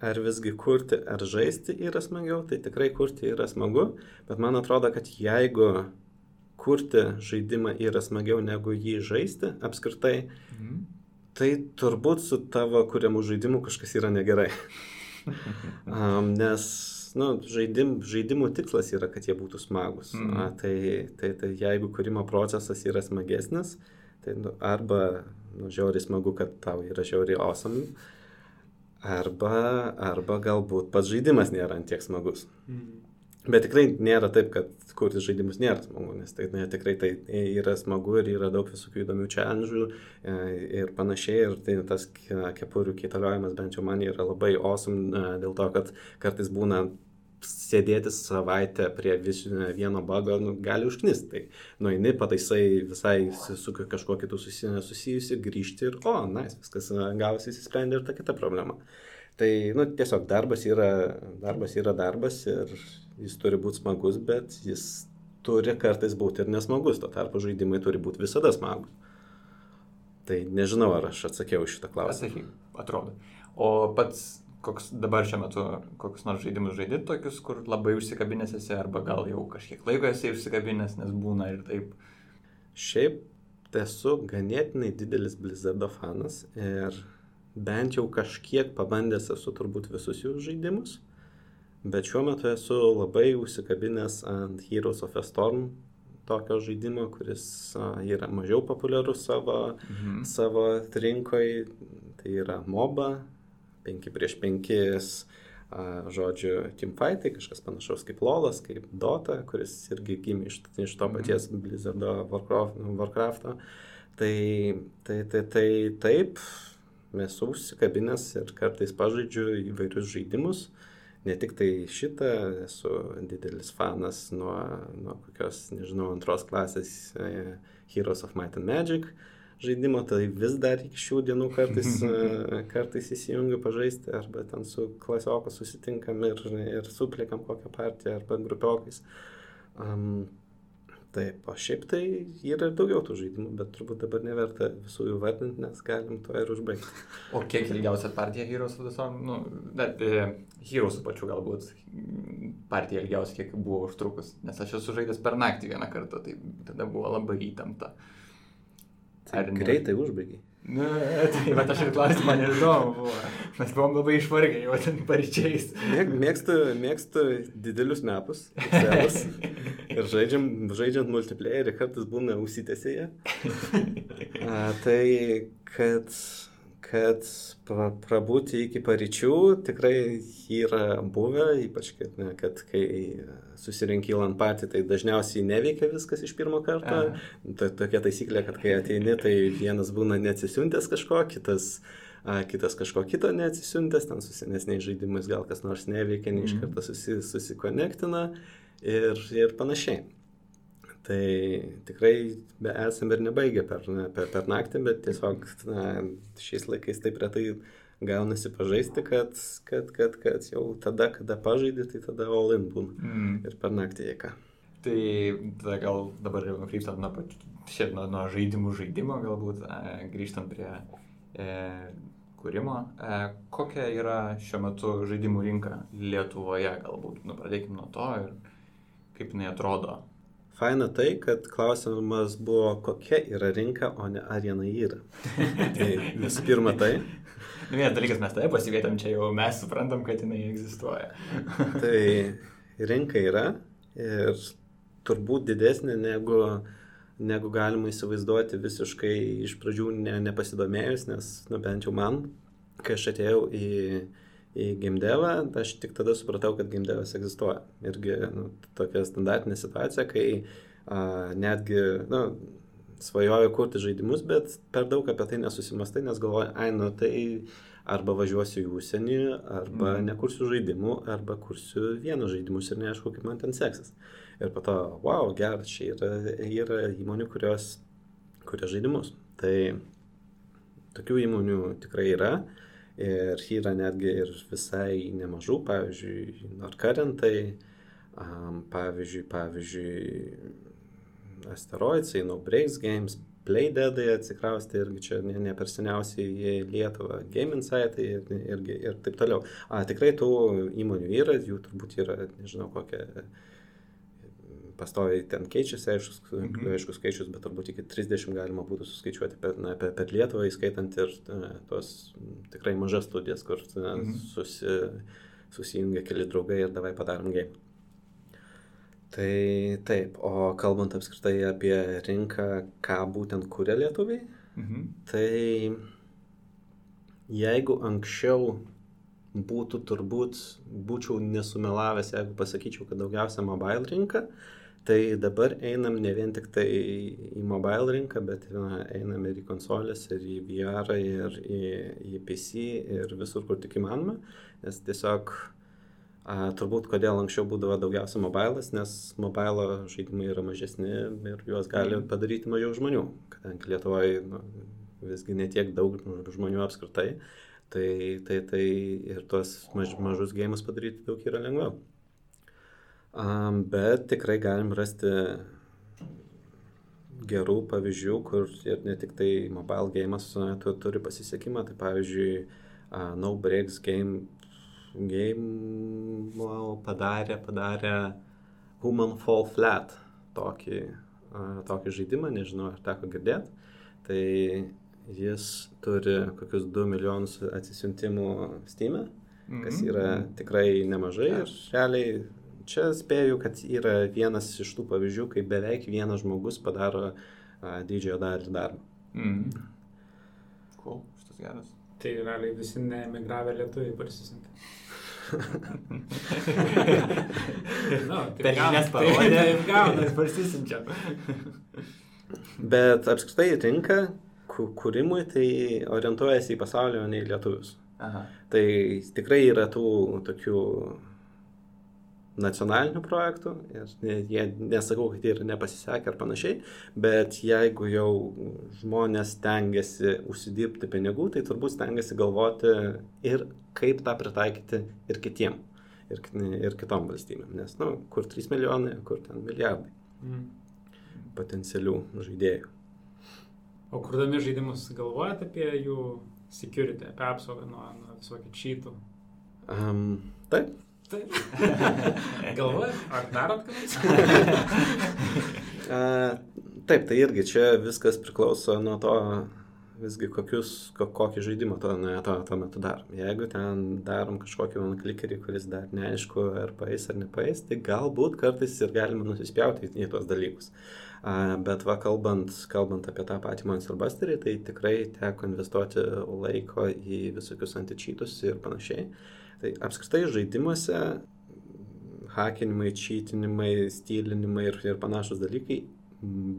ar visgi kurti ar žaisti yra smagiau, tai tikrai kurti yra smagu, bet man atrodo, kad jeigu kurti žaidimą yra smagiau negu jį žaisti apskritai, mhm. tai turbūt su tavo kuriamu žaidimu kažkas yra negerai. <laughs> um, nes nu, žaidim, žaidimų tikslas yra, kad jie būtų smagus. Mhm. A, tai, tai, tai jeigu kūrimo procesas yra smagesnis, tai nu, arba nu, žiauriai smagu, kad tau yra žiauriai awesome, arba, arba galbūt pats žaidimas nėra antiek smagus. Mhm. Bet tikrai nėra taip, kad kurti žaidimus nėra smagu, nes tai ne, tikrai tai yra smagu ir yra daug visokių įdomių challenge'ų e, ir panašiai. Ir tai tas kepurių kaitaliojimas bent jau man yra labai awesome e, dėl to, kad kartais būna sėdėti savaitę prie vis, vieno bago nu, gali užknisti. Tai nueini, pataisai visai su kažkuo kitu susijusi, grįžti ir, o, na, nice, viskas gavosi įsisprendė ir ta kita problema. Tai, nu, tiesiog darbas yra darbas, yra darbas ir jis turi būti smagus, bet jis turi kartais būti ir nesmagus, tuo tarpu žaidimai turi būti visada smagus. Tai nežinau, ar aš atsakiau šitą klausimą. Atsakyk, atrodo. O pats, koks dabar šiuo metu, kokius nors žaidimus žaidit tokius, kur labai užsikabinęs esi, arba gal jau kažkiek laiko esi užsikabinęs, nes būna ir taip. Šiaip esu ganėtinai didelis Blizzardo fanas ir bent jau kažkiek pabandęs esu turbūt visus jų žaidimus. Bet šiuo metu esu labai užsikabinęs ant Heroes of a Storm tokio žaidimo, kuris yra mažiau populiarus savo, mhm. savo rinkoje. Tai yra MOBA, 5 prieš 5, žodžiu, teamfightai, kažkas panašaus kaip LOLas, kaip Dota, kuris irgi gimė iš, iš to mhm. paties Blizzardo Warcraft, Warcraft'o. Tai, tai, tai, tai taip, esu užsikabinęs ir kartais pažaidžiu įvairius žaidimus. Uh, ne tik tai šitą, esu didelis fanas nuo, nuo kokios, nežinau, antros klasės uh, Heroes of Might and Magic žaidimo, tai vis dar iki šių dienų kartais, uh, <laughs> kartais įsijungiu pažaisti, arba ten su klasioku susitinkam ir, ir suplikam kokią partiją, arba grupiokais. Um, Taip, o šiaip tai yra ir daugiau tų žaidimų, bet turbūt dabar neverta visų jų vardinti, nes galim to ir užbaigti. <laughs> O kiek ilgiausia partija Heroes visom, nu, net e, Heroes pačiu galbūt partija ilgiausia, kiek buvo užtrukus, nes aš esu žaidęs per naktį vieną kartą, tai tada buvo labai įtempta. Tai greitai užbaigiai. Ne, tai bet aš ir ir įdomu buvo. Mes buvom labai išvargę jau ten paryčiais. Mėg, mėgstu, mėgstu didelius mepus. <laughs> Ir žaidžiam, žaidžiant multiplayerį kartais būna užsitęsėje. tai kad kad pra, prabūti iki paryčių tikrai yra buvę, ypač kad, ne, kad kai susirinkai lant patį, tai dažniausiai neveikia viskas iš pirmo karto. Ta, tokia taisyklė, kad kai ateini, tai vienas būna neatsisiuntęs kažko, kitas, a, kitas kažko kito neatsisiuntęs, ten su senesniais žaidimais gal kas nors neveikia, ne iš mhm. karto susi, susikonektina ir, ir panašiai. Tai tikrai be esam ir nebaigę per, per, per naktį, bet tiesiog na, šiais laikais taip retai gaunasi pažaisti, kad, kad, kad, kad jau tada, kada pažaidži, tai tada in būna. Mm. Ir per naktį ką. Tai tada gal dabar jau nukrypstant nuo, nuo, nuo žaidimų žaidimo, galbūt grįžtant prie e, kūrimo. E, kokia yra šiuo metu žaidimų rinka Lietuvoje, galbūt, nu, pradėkime nuo to ir kaip jinai atrodo Faina tai, kad klausimas buvo, kokia yra rinka, o ne ar jinai yra. <laughs> tai visų pirma tai. Nu, vienas dalykas, mes tai pasikvietėm, čia jau mes suprantam, kad jinai egzistuoja. <laughs> tai rinka yra ir turbūt didesnė negu, negu galima įsivaizduoti visiškai iš pradžių ne, nepasidomėjus, nes, nu, bent jau man, kai aš atėjau į į gimdevą, aš tik tada supratau, kad gimdevas egzistuoja. Irgi nu, tokia standartinė situacija, kai a, netgi, nu, svajoju kurti žaidimus, bet per daug apie tai nesusimastai, nes galvoju, ai, nu tai arba važiuosiu į užsienį, arba mm. nekursiu žaidimų, arba kursiu vieną žaidimus ir neaišku, kaip man ten seksis. Ir po to, wow, geras, čia yra, yra įmonių, kurios kuria žaidimus. Tai tokių įmonių tikrai yra. Uh, Ir yra netgi ir visai nemažų, pavyzdžiui, Norkarentai, um, pavyzdžiui, pavyzdžiui, Asteroidsai, No Breaks Games, Playdeadai atsikraustė irgi čia ne, ne per seniausiai į Lietuvą, Game Insight ir, irgi, ir taip toliau. A, tikrai tų įmonių yra, jų turbūt yra, nežinau, kokia pastoviai ten keičiasi, aiškus, mhm. aiškus skaičius, bet turbūt iki 30 galima būtų suskaičiuoti per, na, per, per Lietuvą, įskaitant ir na, tos tikrai mažas studijas, kur na, mhm. susi, susijungia keli draugai ir davai padarom game. Tai taip, o kalbant apskritai apie rinką, ką būtent kuria lietuviai, mhm. tai jeigu anksčiau būtų turbūt, būčiau nesumelavęs, jeigu pasakyčiau, kad daugiausia mobile rinka, Tai dabar einam ne vien tik tai į mobile rinką, bet na, einam ir į konsolės, ir į VR, ir į, į PC, ir visur, kur tik įmanoma. Nes tiesiog a, turbūt kodėl anksčiau būdavo daugiausia mobilas, nes mobilo žaidimai yra mažesni ir juos gali mhm. padaryti mažiau žmonių, kadangi Lietuvoje nu, visgi netiek daug žmonių apskritai. Tai, tai, tai ir tuos maž, mažus gėjimus padaryti daug yra lengviau. Um, bet tikrai galim rasti gerų pavyzdžių, kur ir ne tik tai mobile game'as tu, turi pasisekimą, tai pavyzdžiui, uh, No Breaks Game, game wow, padarė, padarė Human Fall Flat tokį, uh, tokį žaidimą, nežinau, ar teko girdėti. Tai jis turi kokius 2 milijonus atsisiuntimų Steam, kas mhm. yra tikrai nemažai ir realiai čia spėju, kad yra vienas iš tų pavyzdžių, kai beveik vienas žmogus padaro a, didžiojo dalį darbo. Mm. Cool, šitas geras. Tai realiai visi neemigravę lietuviai parsisinti. <laughs> no, per žinias parodė. <laughs> Taip gaunas, parsisinčiam. Bet apskritai rinka kūrimui tai orientuojasi į pasaulį, o ne į lietuvius. Aha. Tai tikrai yra tų tokių nacionalinių projektų ir jie nesakau, kad jie yra nepasisekę ar panašiai, bet jeigu jau žmonės tengiasi užsidirbti pinigų, tai turbūt stengiasi galvoti ir kaip tą pritaikyti ir kitiem, ir, ir kitom valstybėm, nes, na, nu, kur 3 milijonai, kur ten milijardai. Mm. potencialių žaidėjų. O kurdami žaidimus galvojate apie jų security, apie apsaugą nuo, nuo visokių čytų? Um, taip. Taip. <laughs> Galvojat, ar darot ką nors? <laughs> taip, tai irgi čia viskas priklauso nuo to, visgi kokius, kokį žaidimą to, to, to metu darom. Jeigu ten darom kažkokį one clickerį, kuris dar neaišku, ar paės ar nepaės, tai galbūt kartais ir galima nusispjauti į, tuos dalykus. A, bet va, kalbant, kalbant apie tą patį Monster Busterį, tai tikrai teko investuoti laiko į visokius antičytus ir panašiai. Tai apskritai žaidimuose hakinimai, čytinimai, stylinimai ir, ir panašus dalykai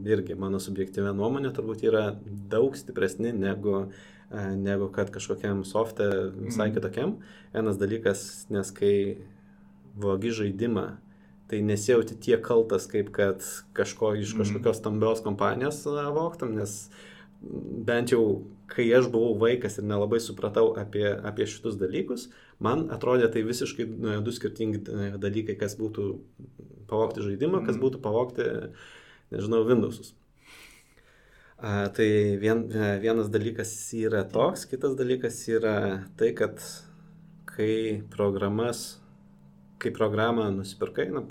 irgi mano subjektyvė nuomonė turbūt yra daug stipresni negu, e, negu kad kažkokiam softe visai mm. kitokiam. Vienas dalykas, nes kai vogi žaidimą, tai nesijauti tiek kaltas, kaip kad kažko iš mhm. kažkokios stambios kompanijos e, voktam, nes bent jau kai aš buvau vaikas ir nelabai supratau apie, apie šitus dalykus, man atrodė tai visiškai e, du skirtingi dalykai, kas būtų pavokti žaidimą, kas mhm. būtų pavokti nežinau, Windowsus. A, tai vien, vienas dalykas yra toks, kitas dalykas yra tai, kad kai programas, kai programą nusipirkai, na,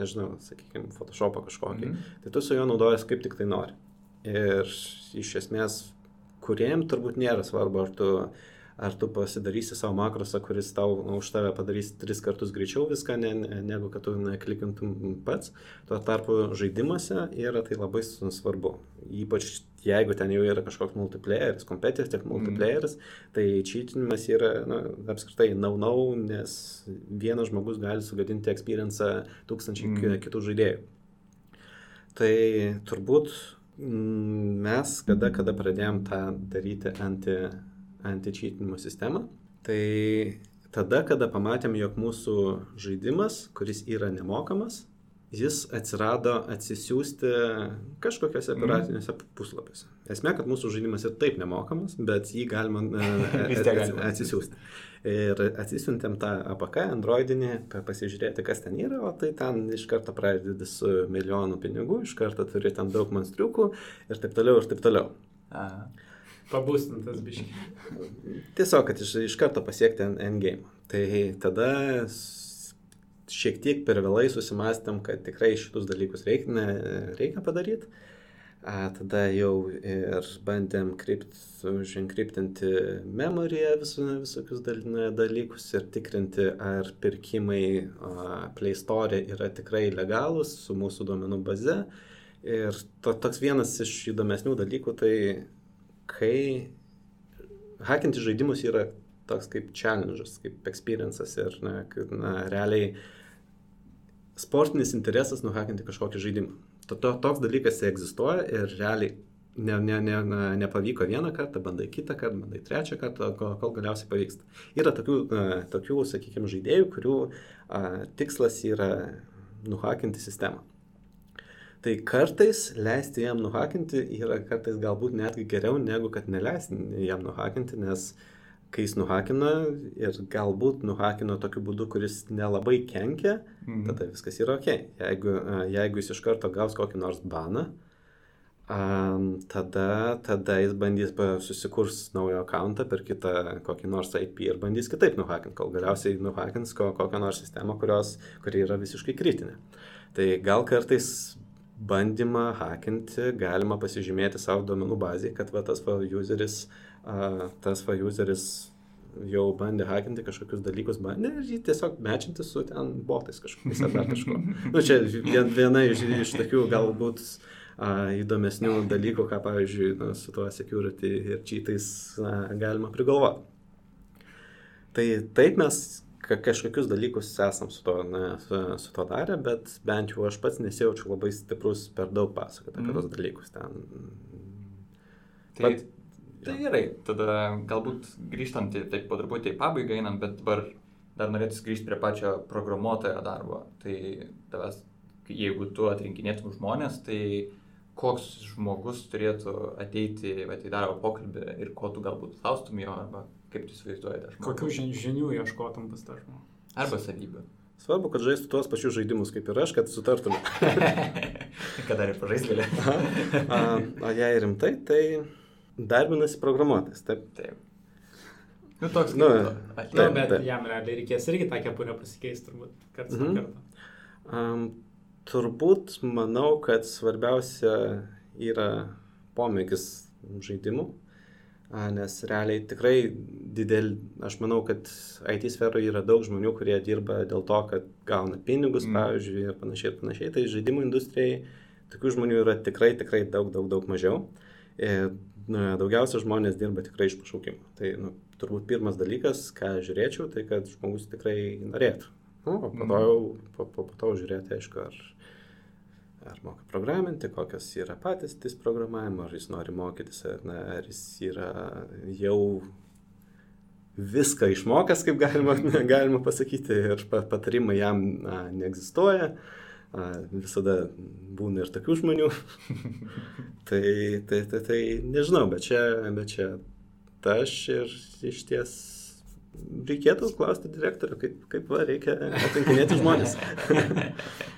nežinau, sakykime, Photoshopą kažkokį, mm -hmm. tai tu su juo naudojas kaip tik tai nori. Ir iš esmės, kuriem turbūt nėra svarbu, ar tu ar tu pasidarysi savo makrosą, kuris tau už tave padarys tris kartus greičiau viską, ne, ne, negu kad tu klikintum pats. Tuo tarpu žaidimuose yra tai labai svarbu. Ypač jeigu ten jau yra kažkoks multiplayeris, competitive tiek multiplayeris, mm. tai čytinimas yra na, apskritai naunau, -nau, nes vienas žmogus gali sugadinti experience tūkstančiai mm. kitų žaidėjų. Tai turbūt mm, mes, kada, kada pradėjom tą daryti anti anti-cheatinimo sistemą. Tai tada, kada pamatėm, jog mūsų žaidimas, kuris yra nemokamas, jis atsirado atsisiųsti kažkokiuose mhm. piratiniuose mm. puslapiuose. Esmė, kad mūsų žaidimas ir taip nemokamas, bet jį galima e, <laughs> atsisiųsti. Ir atsisiuntėm tą APK, Androidinį, pasižiūrėti, kas ten yra, o tai ten iš karto pradedi su milijonu pinigų, iš karto turi ten daug monstriukų ir taip toliau, ir taip toliau. Aha. Pabūstintas biškiai. Tiesiog, kad iš, iš karto pasiekti endgame. Tai tada šiek tiek per vėlai susimastėm, kad tikrai šitus dalykus reikia, ne, reikia padaryti. A, tada jau ir bandėm krypt, užinkriptinti memoriją vis, visokius dalykus ir tikrinti, ar pirkimai Play Store yra tikrai legalūs su mūsų duomenų baze. Ir to, toks vienas iš įdomesnių dalykų, tai kai hakinti žaidimus yra toks kaip challenge'as, kaip experience'as ir, na, kad, na, realiai sportinis interesas nuhakinti kažkokį žaidimą. To, to, toks dalykas egzistuoja ir realiai ne, ne, ne, ne, nepavyko vieną kartą, bandai kitą kartą, bandai trečią kartą, kol, kol galiausiai pavyksta. Yra tokių, uh, tokių sakykime, žaidėjų, kurių uh, tikslas yra nuhakinti sistemą. Tai kartais leisti jam nuhakinti yra kartais galbūt netgi geriau negu kad neleisti jam nuhakinti, nes kai jis nuhakina ir galbūt nuhakino tokiu būdu, kuris nelabai kenkia, mhm. tada viskas yra ok. Jeigu, jeigu jis iš karto gaus kokį nors baną, Um, tada, tada jis bandys susikurs naują akantą per kitą kokį nors IP ir bandys kitaip nuhakinti, kol galiausiai nuhakins ko, kokią nors sistemą, kurios, kuri yra visiškai kritinė. Tai gal kartais bandymą hakinti galima pasižymėti savo duomenų bazėje, kad va, tas va useris, uh, tas va useris jau bandė hakinti kažkokius dalykus, bandė ir jį tiesiog mečinti su ten botais kažkokiais ar dar kažko. <laughs> nu, čia viena iš, iš tokių galbūt uh, įdomesnių dalykų, ką, pavyzdžiui, nu, su tuo security ir cheatais uh, galima prigalvoti. Tai taip mes kažkokius dalykus esam su to, na, su, su to darę, bet bent jau aš pats nesijaučiu labai stiprus per daug pasakoti apie mm. tos dalykus ten. Tai, bet, tai gerai, tada galbūt grįžtant taip po truputį į pabaigą einant, bet dabar dar norėtų grįžti prie pačio programuotojo darbo. Tai tavęs, jeigu tu atrinkinėtum žmonės, tai koks žmogus turėtų ateiti va, į darbo pokalbį ir ko tu galbūt klaustum jo, arba Kaip tą žmogų? Kokių žinių ieškotum pas tą žmogų? Arba savybių. Svarbu, kad žaistų tuos pačius žaidimus kaip ir aš, kad sutartume. <laughs> kad dar ir pažaislėlė. a, o jei rimtai, tai darbinasi programuotojas. Taip. Taip. Nu, toks Nu, kaip Nu, Taip, bet taip. jam realiai reikės irgi tą kepurę pasikeisti turbūt karts nuo Mhm. karto. Um, turbūt manau, kad svarbiausia yra pomėgis žaidimų, nes realiai tikrai didel, aš manau, kad IT sferoje yra daug žmonių, kurie dirba dėl to, kad gauna pinigus, Mm. mm. pavyzdžiui, ir panašiai, ir panašiai. Tai žaidimų industrijai tokių žmonių yra tikrai, tikrai daug, daug, daug mažiau. Ir na, daugiausia žmonės dirba tikrai iš pašaukimo. Tai nu, turbūt pirmas dalykas, ką žiūrėčiau, tai kad žmogus tikrai norėtų. Nu, o po to Mhm. jau, po, po, po to žiūrėti, aišku, ar, ar moka programinti, kokios yra patirtis programavimo, ar jis nori mokytis, ar, ne, ar jis yra jau viską išmokęs, kaip galima, <laughs> galima pasakyti, ir pa- patarimai jam na, neegzistuoja. A, Visada būna ir tokių žmonių. <laughs> tai, tai, tai, tai nežinau, bet čia, bet čia aš ir iš ties reikėtų klausti direktorių, kaip, kaip va, reikia atrinkinėti žmonės. <laughs>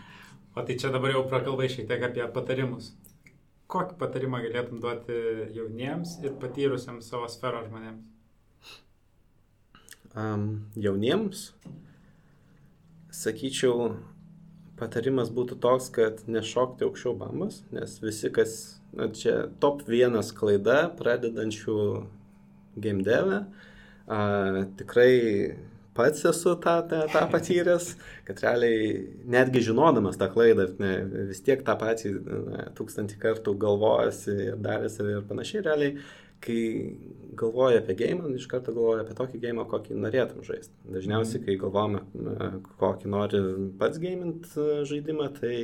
O tai čia dabar jau prakalbai šiek tiek apie patarimus. Kokį patarimą galėtum duoti jauniems ir patyrusiems savo sferos žmonėms? Um, jauniems, sakyčiau, patarimas būtų toks, kad nešokti aukščiau bambas, nes visi, kas, na, čia top vienas klaida pradedančių game devę, a, tikrai pats esu tą, tą, tą patyręs, kad realiai netgi žinodamas tą klaidą, ne, vis tiek tą patį na, tūkstantį kartų galvojasi ir darėsi ir panašiai, realiai kai galvoji apie gėjimą, iš karto galvoji apie tokį gėjimą, kokį norėtum žaisti. Dažniausiai, kai galvojame, na, kokį nori pats gėjimint žaidimą, tai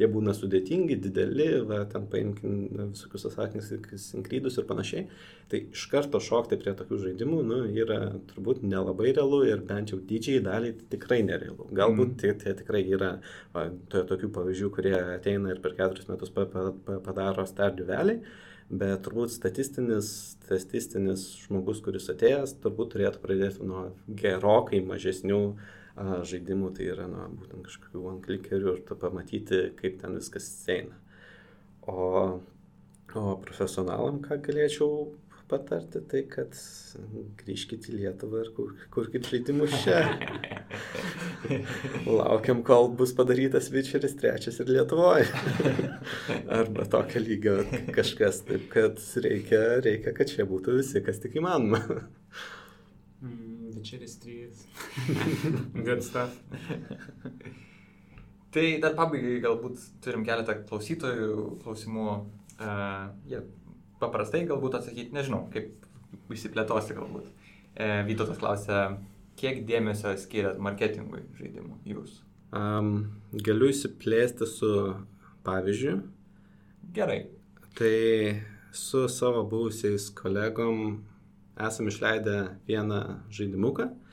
jie būna sudėtingi, dideli, va, ten paimkim na, visokius atsakymus, sinkrydus ir panašiai. Tai iš karto šokti prie tokių žaidimų, nu, yra turbūt nelabai realu ir bent jau didžiai daliai tikrai nerealu. Galbūt Mhm. tai, tai tikrai yra va, to, tokių pavyzdžių, kurie ateina ir per keturis metus pa, pa, pa, padaro stardių vėliai. Bet turbūt statistinis, statistinis žmogus, kuris atėjęs, turbūt turėtų pradėti nuo gerokai mažesnių a, žaidimų, tai yra nuo būtent kažkokių anklikerių ir tu pamatyti, kaip ten viskas eina. O, o profesionalam, ką galėčiau patarti, tai kad grįžkite į Lietuvą ir kur, kurkite žaidimus čia. <laughs> Laukiam, kol bus padarytas Witcheris trečias ir Lietuvoje. <laughs> Arba tokio lygio kažkas, taip kad reikia, reikia, kad čia būtų visi, kas tik įmanoma. Mm, Witcheris 3. <laughs> Good stuff. Tai dar pabaigai galbūt turim keletą klausytojų klausimų. Uh, jie paprastai galbūt atsakyti, nežinau, kaip išsiplėtosi galbūt. Uh, Vytautas klausia, kiek dėmesio skiriat marketingui žaidimų jūs? Um, galiu įsiplėsti su pavyzdžiu. Gerai. Tai su savo buvusiais kolegom esam išleidę vieną žaidimuką. A,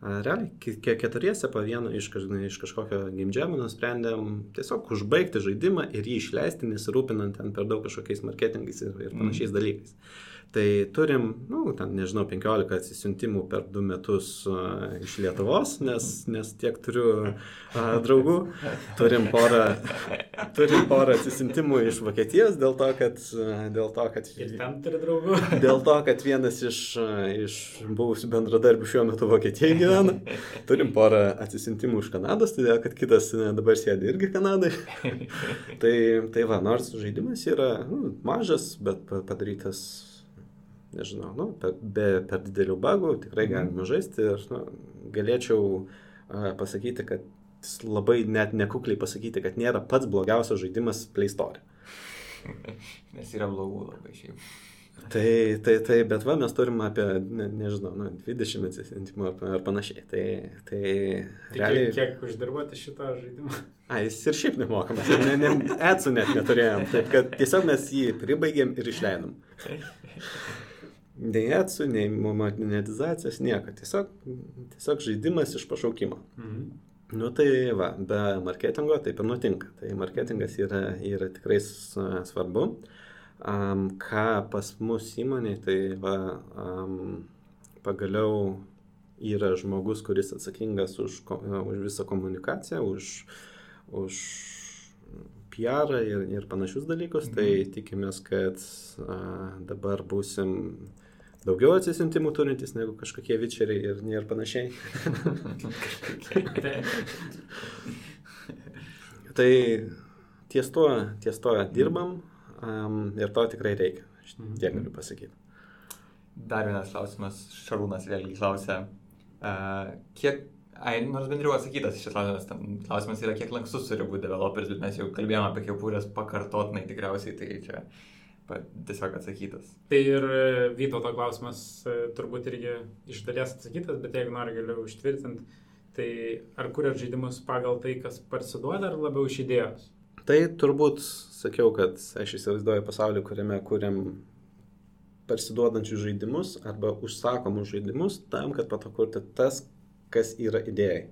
Realiai, ke- ke- keturiese po vieną iš, iš kažkokio game jam'o nusprendėm tiesiog užbaigti žaidimą ir jį išleisti, nesirūpinant ten per daug kažkokiais marketingais ir, ir panašiais dalykais. Tai turim, nu, ten, nežinau, 15 atsisiuntimų per du metus a, iš Lietuvos, nes, nes tiek turiu a, draugų. Turim porą, turim porą atsisiuntimų iš Vokietijos dėl to, kad, a, dėl to, kad Ir ten turi draugų. <laughs> Dėl to, kad vienas iš, a, iš buvusių bendradarbių šiuo metu Vokietijoje gyvena. Turim porą atsisintimų iš Kanados, todėl kad kitas a, dabar sėdi irgi Kanadai. <laughs> tai, tai va, nors žaidimas yra nu, mažas, bet pa- padarytas, nežinau, nu, per, be, per didelių bagų tikrai galima žaisti ir nu, galėčiau a, pasakyti, kad labai net nekukliai pasakyti, kad nėra pats blogiausias žaidimas Play Store. <laughs> Nes yra blogų labai šiaip. Tai, tai, tai, bet va, mes turim apie, ne, nežinau, nu, 20 atsisintimų ar, ar panašiai. Tai, tai Tai realiai... kiek, kiek uždirbote šitą žaidimą? A, jis ir šiaip nemokamas. Ne, ne, Etsų net neturėjom. Taip, kad tiesiog mes jį pribaigėm ir išleidom. <laughs> Nei etsų, nei monetizacijos, nieko. Tiesiog, tiesiog žaidimas iš pašaukimo. Mhm. Nu tai va, be marketingo taip ir nutinka. Tai marketingas yra, yra tikrai svarbu. Um, ką pas mus įmonė, tai va, um, pagaliau yra žmogus, kuris atsakingas už, už visą komunikaciją, už, už PR ir, ir panašius dalykus, tai mhm. tai tikimės, kad a, dabar būsim daugiau atsisintimų turintis negu kažkokie vičeriai ir, ir panašiai. <laughs> tai ties to, ties to dirbam um, ir to tikrai reikia. Tiek galiu pasakyti. Dar vienas klausimas, Šarūnas vėlgi klausia, uh, kiek Ai, nors bendriau atsakytas šis klausimas, klausimas yra, kiek lankstus turi būti developeris, bet mes jau kalbėjome apie kepurės pakartotinai tikriausiai, tai čia tiesiog atsakytas. Tai ir e, Vytauto klausimas e, turbūt irgi iš dalies atsakytas, bet jeigu nori galiu užtvirtinti, tai ar kuriat žaidimus pagal tai, kas parsiduoda, ar labiau iš idėjos? Tai turbūt sakiau, kad aš įsivaizduoju pasaulį, kuriame kuriam parsiduodančius žaidimus arba užsakomus žaidimus tam, kad pato kurti tas, kas yra idėjai.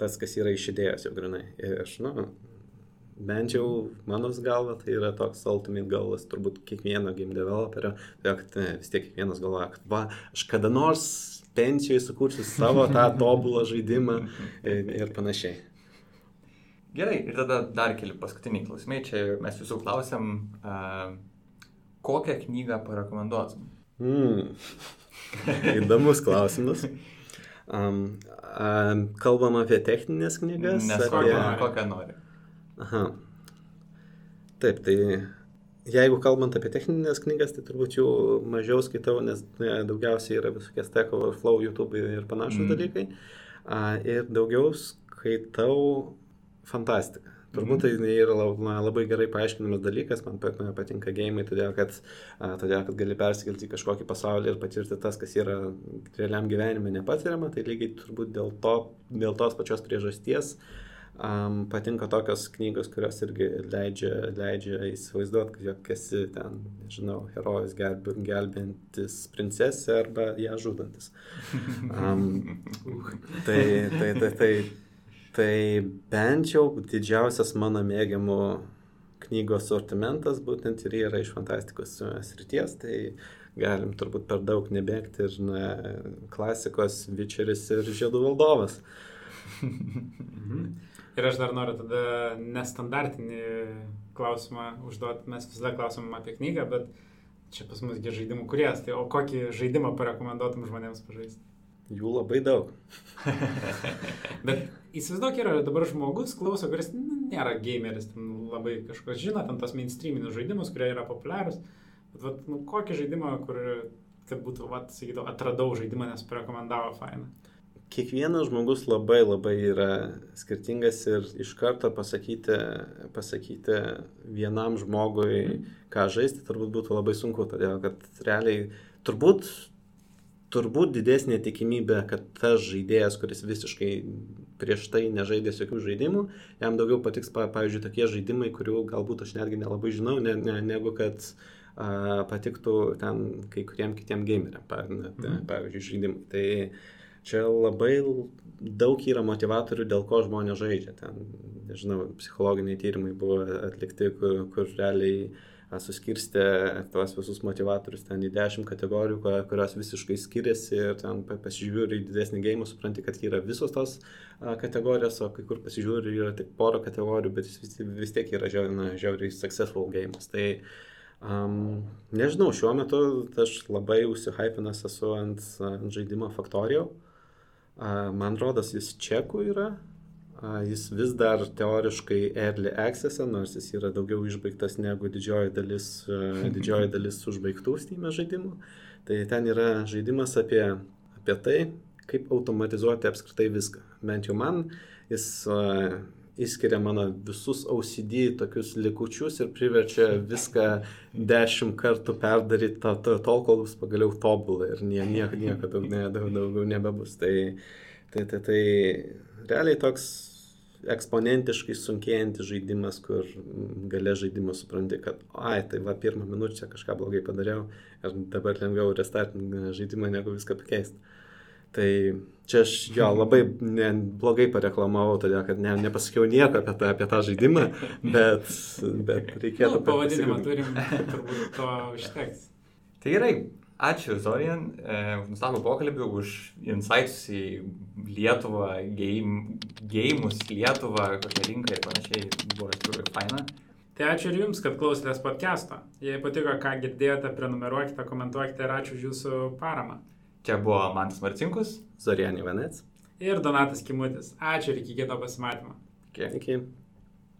Tas, kas yra iš idėjos jau grinai. Ir aš, nu, bent jau mano galva, tai yra toks ultimate goalas turbūt kiekvieno game developerio, kad vis tiek kiekvienas galvoja, kad va, aš kada nors pensijoje sukursiu savo tą <laughs> tobulą žaidimą ir, ir panašiai. Gerai, ir tada dar keli paskutiniai klausimai. Čia mes jūsų klausiam, uh, kokią knygą parekomenduotum? Mm. <laughs> Įdomus klausimas. Um, um, kalbam apie techninės knygas. Nes apie... kokią nori. Aha. Taip, tai jeigu kalbant apie techninės knygas, tai turbūt jų mažiau skaitau, nes ne, daugiausiai yra visokie Stack Overflow, YouTube ir panašus mm. dalykai. A, ir daugiau skaitau fantastiką. Turbūt mhm. tai yra labai gerai paaiškinamas dalykas, man patinka gėjimai, todėl kad, todėl kad gali persikelti į kažkokį pasaulį ir patirti tas, kas yra realiam gyvenime nepatiriama, tai lygiai turbūt dėl, to, dėl tos pačios priežasties um, patinka tokios knygos, kurios irgi leidžia, leidžia įsivaizduoti, jog esi ten, nežinau, herojus gelb, gelbintis princesę arba ją žudantis. Um, tai, tai, tai, tai Tai bent jau didžiausias mano mėgiamų knygos sortimentas būtent ir yra iš fantastikos srities, tai galim turbūt per daug nebėgti ir na, klasikos Vičeris ir Žiedų valdovas. Ir aš dar noriu tada nestandartinį klausimą užduoti, mes visada klausom apie knygą, bet čia pas mus žaidimų kuriejas, tai o kokį žaidimą parekomenduotum žmonėms pažaisti? Jų labai daug. <laughs> Bet įsivaizduok, yra dabar žmogus, klauso, kuris nėra gameris, labai kažkas žino, ten tos mainstreaminius žaidimus, kurie yra populiarūs. Bet vat, nu, kokį žaidimą, kur, kad būtų, vat, sakytų, atradau žaidimą, nes parekomendavo fainą. Kiekvienas žmogus labai labai yra skirtingas ir iš karto pasakyti, pasakyti vienam žmogui, ką žaisti, turbūt būtų labai sunku, todėl kad realiai turbūt turbūt didesnė tikimybė, kad tas žaidėjas, kuris visiškai prieš tai nežaidęs jokių žaidimų, jam daugiau patiks, pavyzdžiui, tokie žaidimai, kurių galbūt aš netgi nelabai žinau, ne, ne, negu kad a, patiktų ten kai kuriem kitiem gameriam, mhm. pavyzdžiui, žaidimai. Tai čia labai daug yra motivatorių, dėl ko žmonės žaidžia. Ten, nežinau, psichologiniai tyrimai buvo atlikti, kur, kur realiai suskirstė tuos visus motivatorius ten į dešimt kategorijų, kurios visiškai skiriasi ir ten pasižiūri į didesnį gėjimą, supranti, kad yra visos tos kategorijos, o kai kur pasižiūri yra tik poro kategorijų, bet jis vis, vis tiek yra žiauriai, žiauriai successful gėjimas. Tai um, nežinau, šiuo metu aš labai užsihypinęs esu ant, ant žaidimo Factorio. Uh, man rodos, jis čekų yra, Jis vis dar teoriškai early access, nors jis yra daugiau išbaigtas negu didžioji dalis, <laughs> didžioji dalis užbaigtų Steam žaidimų. Tai ten yra žaidimas apie, apie tai, kaip automatizuoti apskritai viską. Bent jau man jis įskiria mano visus OCD tokius likučius ir priverčia viską dešimt kartų perdaryti to, to, tol, kol bus pagaliau tobulai ir nie, nieko, nieko daug, ne, daug, daugiau nebebus. Tai, tai, tai, tai realiai toks eksponentiškai sunkėjantis žaidimas, kur gale žaidimo supranti, kad, ai, tai va, pirmą minutę kažką blogai padariau ir dabar lengviau restartinti žaidimą, negu viską pakeisti. Tai čia aš jo labai ne, blogai pareklamavau, todėl kad ne, nepasakiau nieko apie, tą, apie tą žaidimą, bet, bet reikėtų... Nu, pavadinimą turim, turbūt to užteks. Tai gerai, Ačiū Zorian e, už nuostabų pokalbį, už insights į Lietuvą, game, gėjimus Lietuvą, kokią rinką ir panašiai. Buvo iš tikrųjų faina. Tai ačiū ir Jums, kad klausėtės podcast'o. Jei patiko, ką girdėjote, prenumeruokite, komentuokite ir ačiū už Jūsų paramą. Čia buvo Mantas Marcinkus. Zorianė Venec. Ir Donatas Kimutis. Ačiū ir iki kito pasimatymo. Iki. Iki.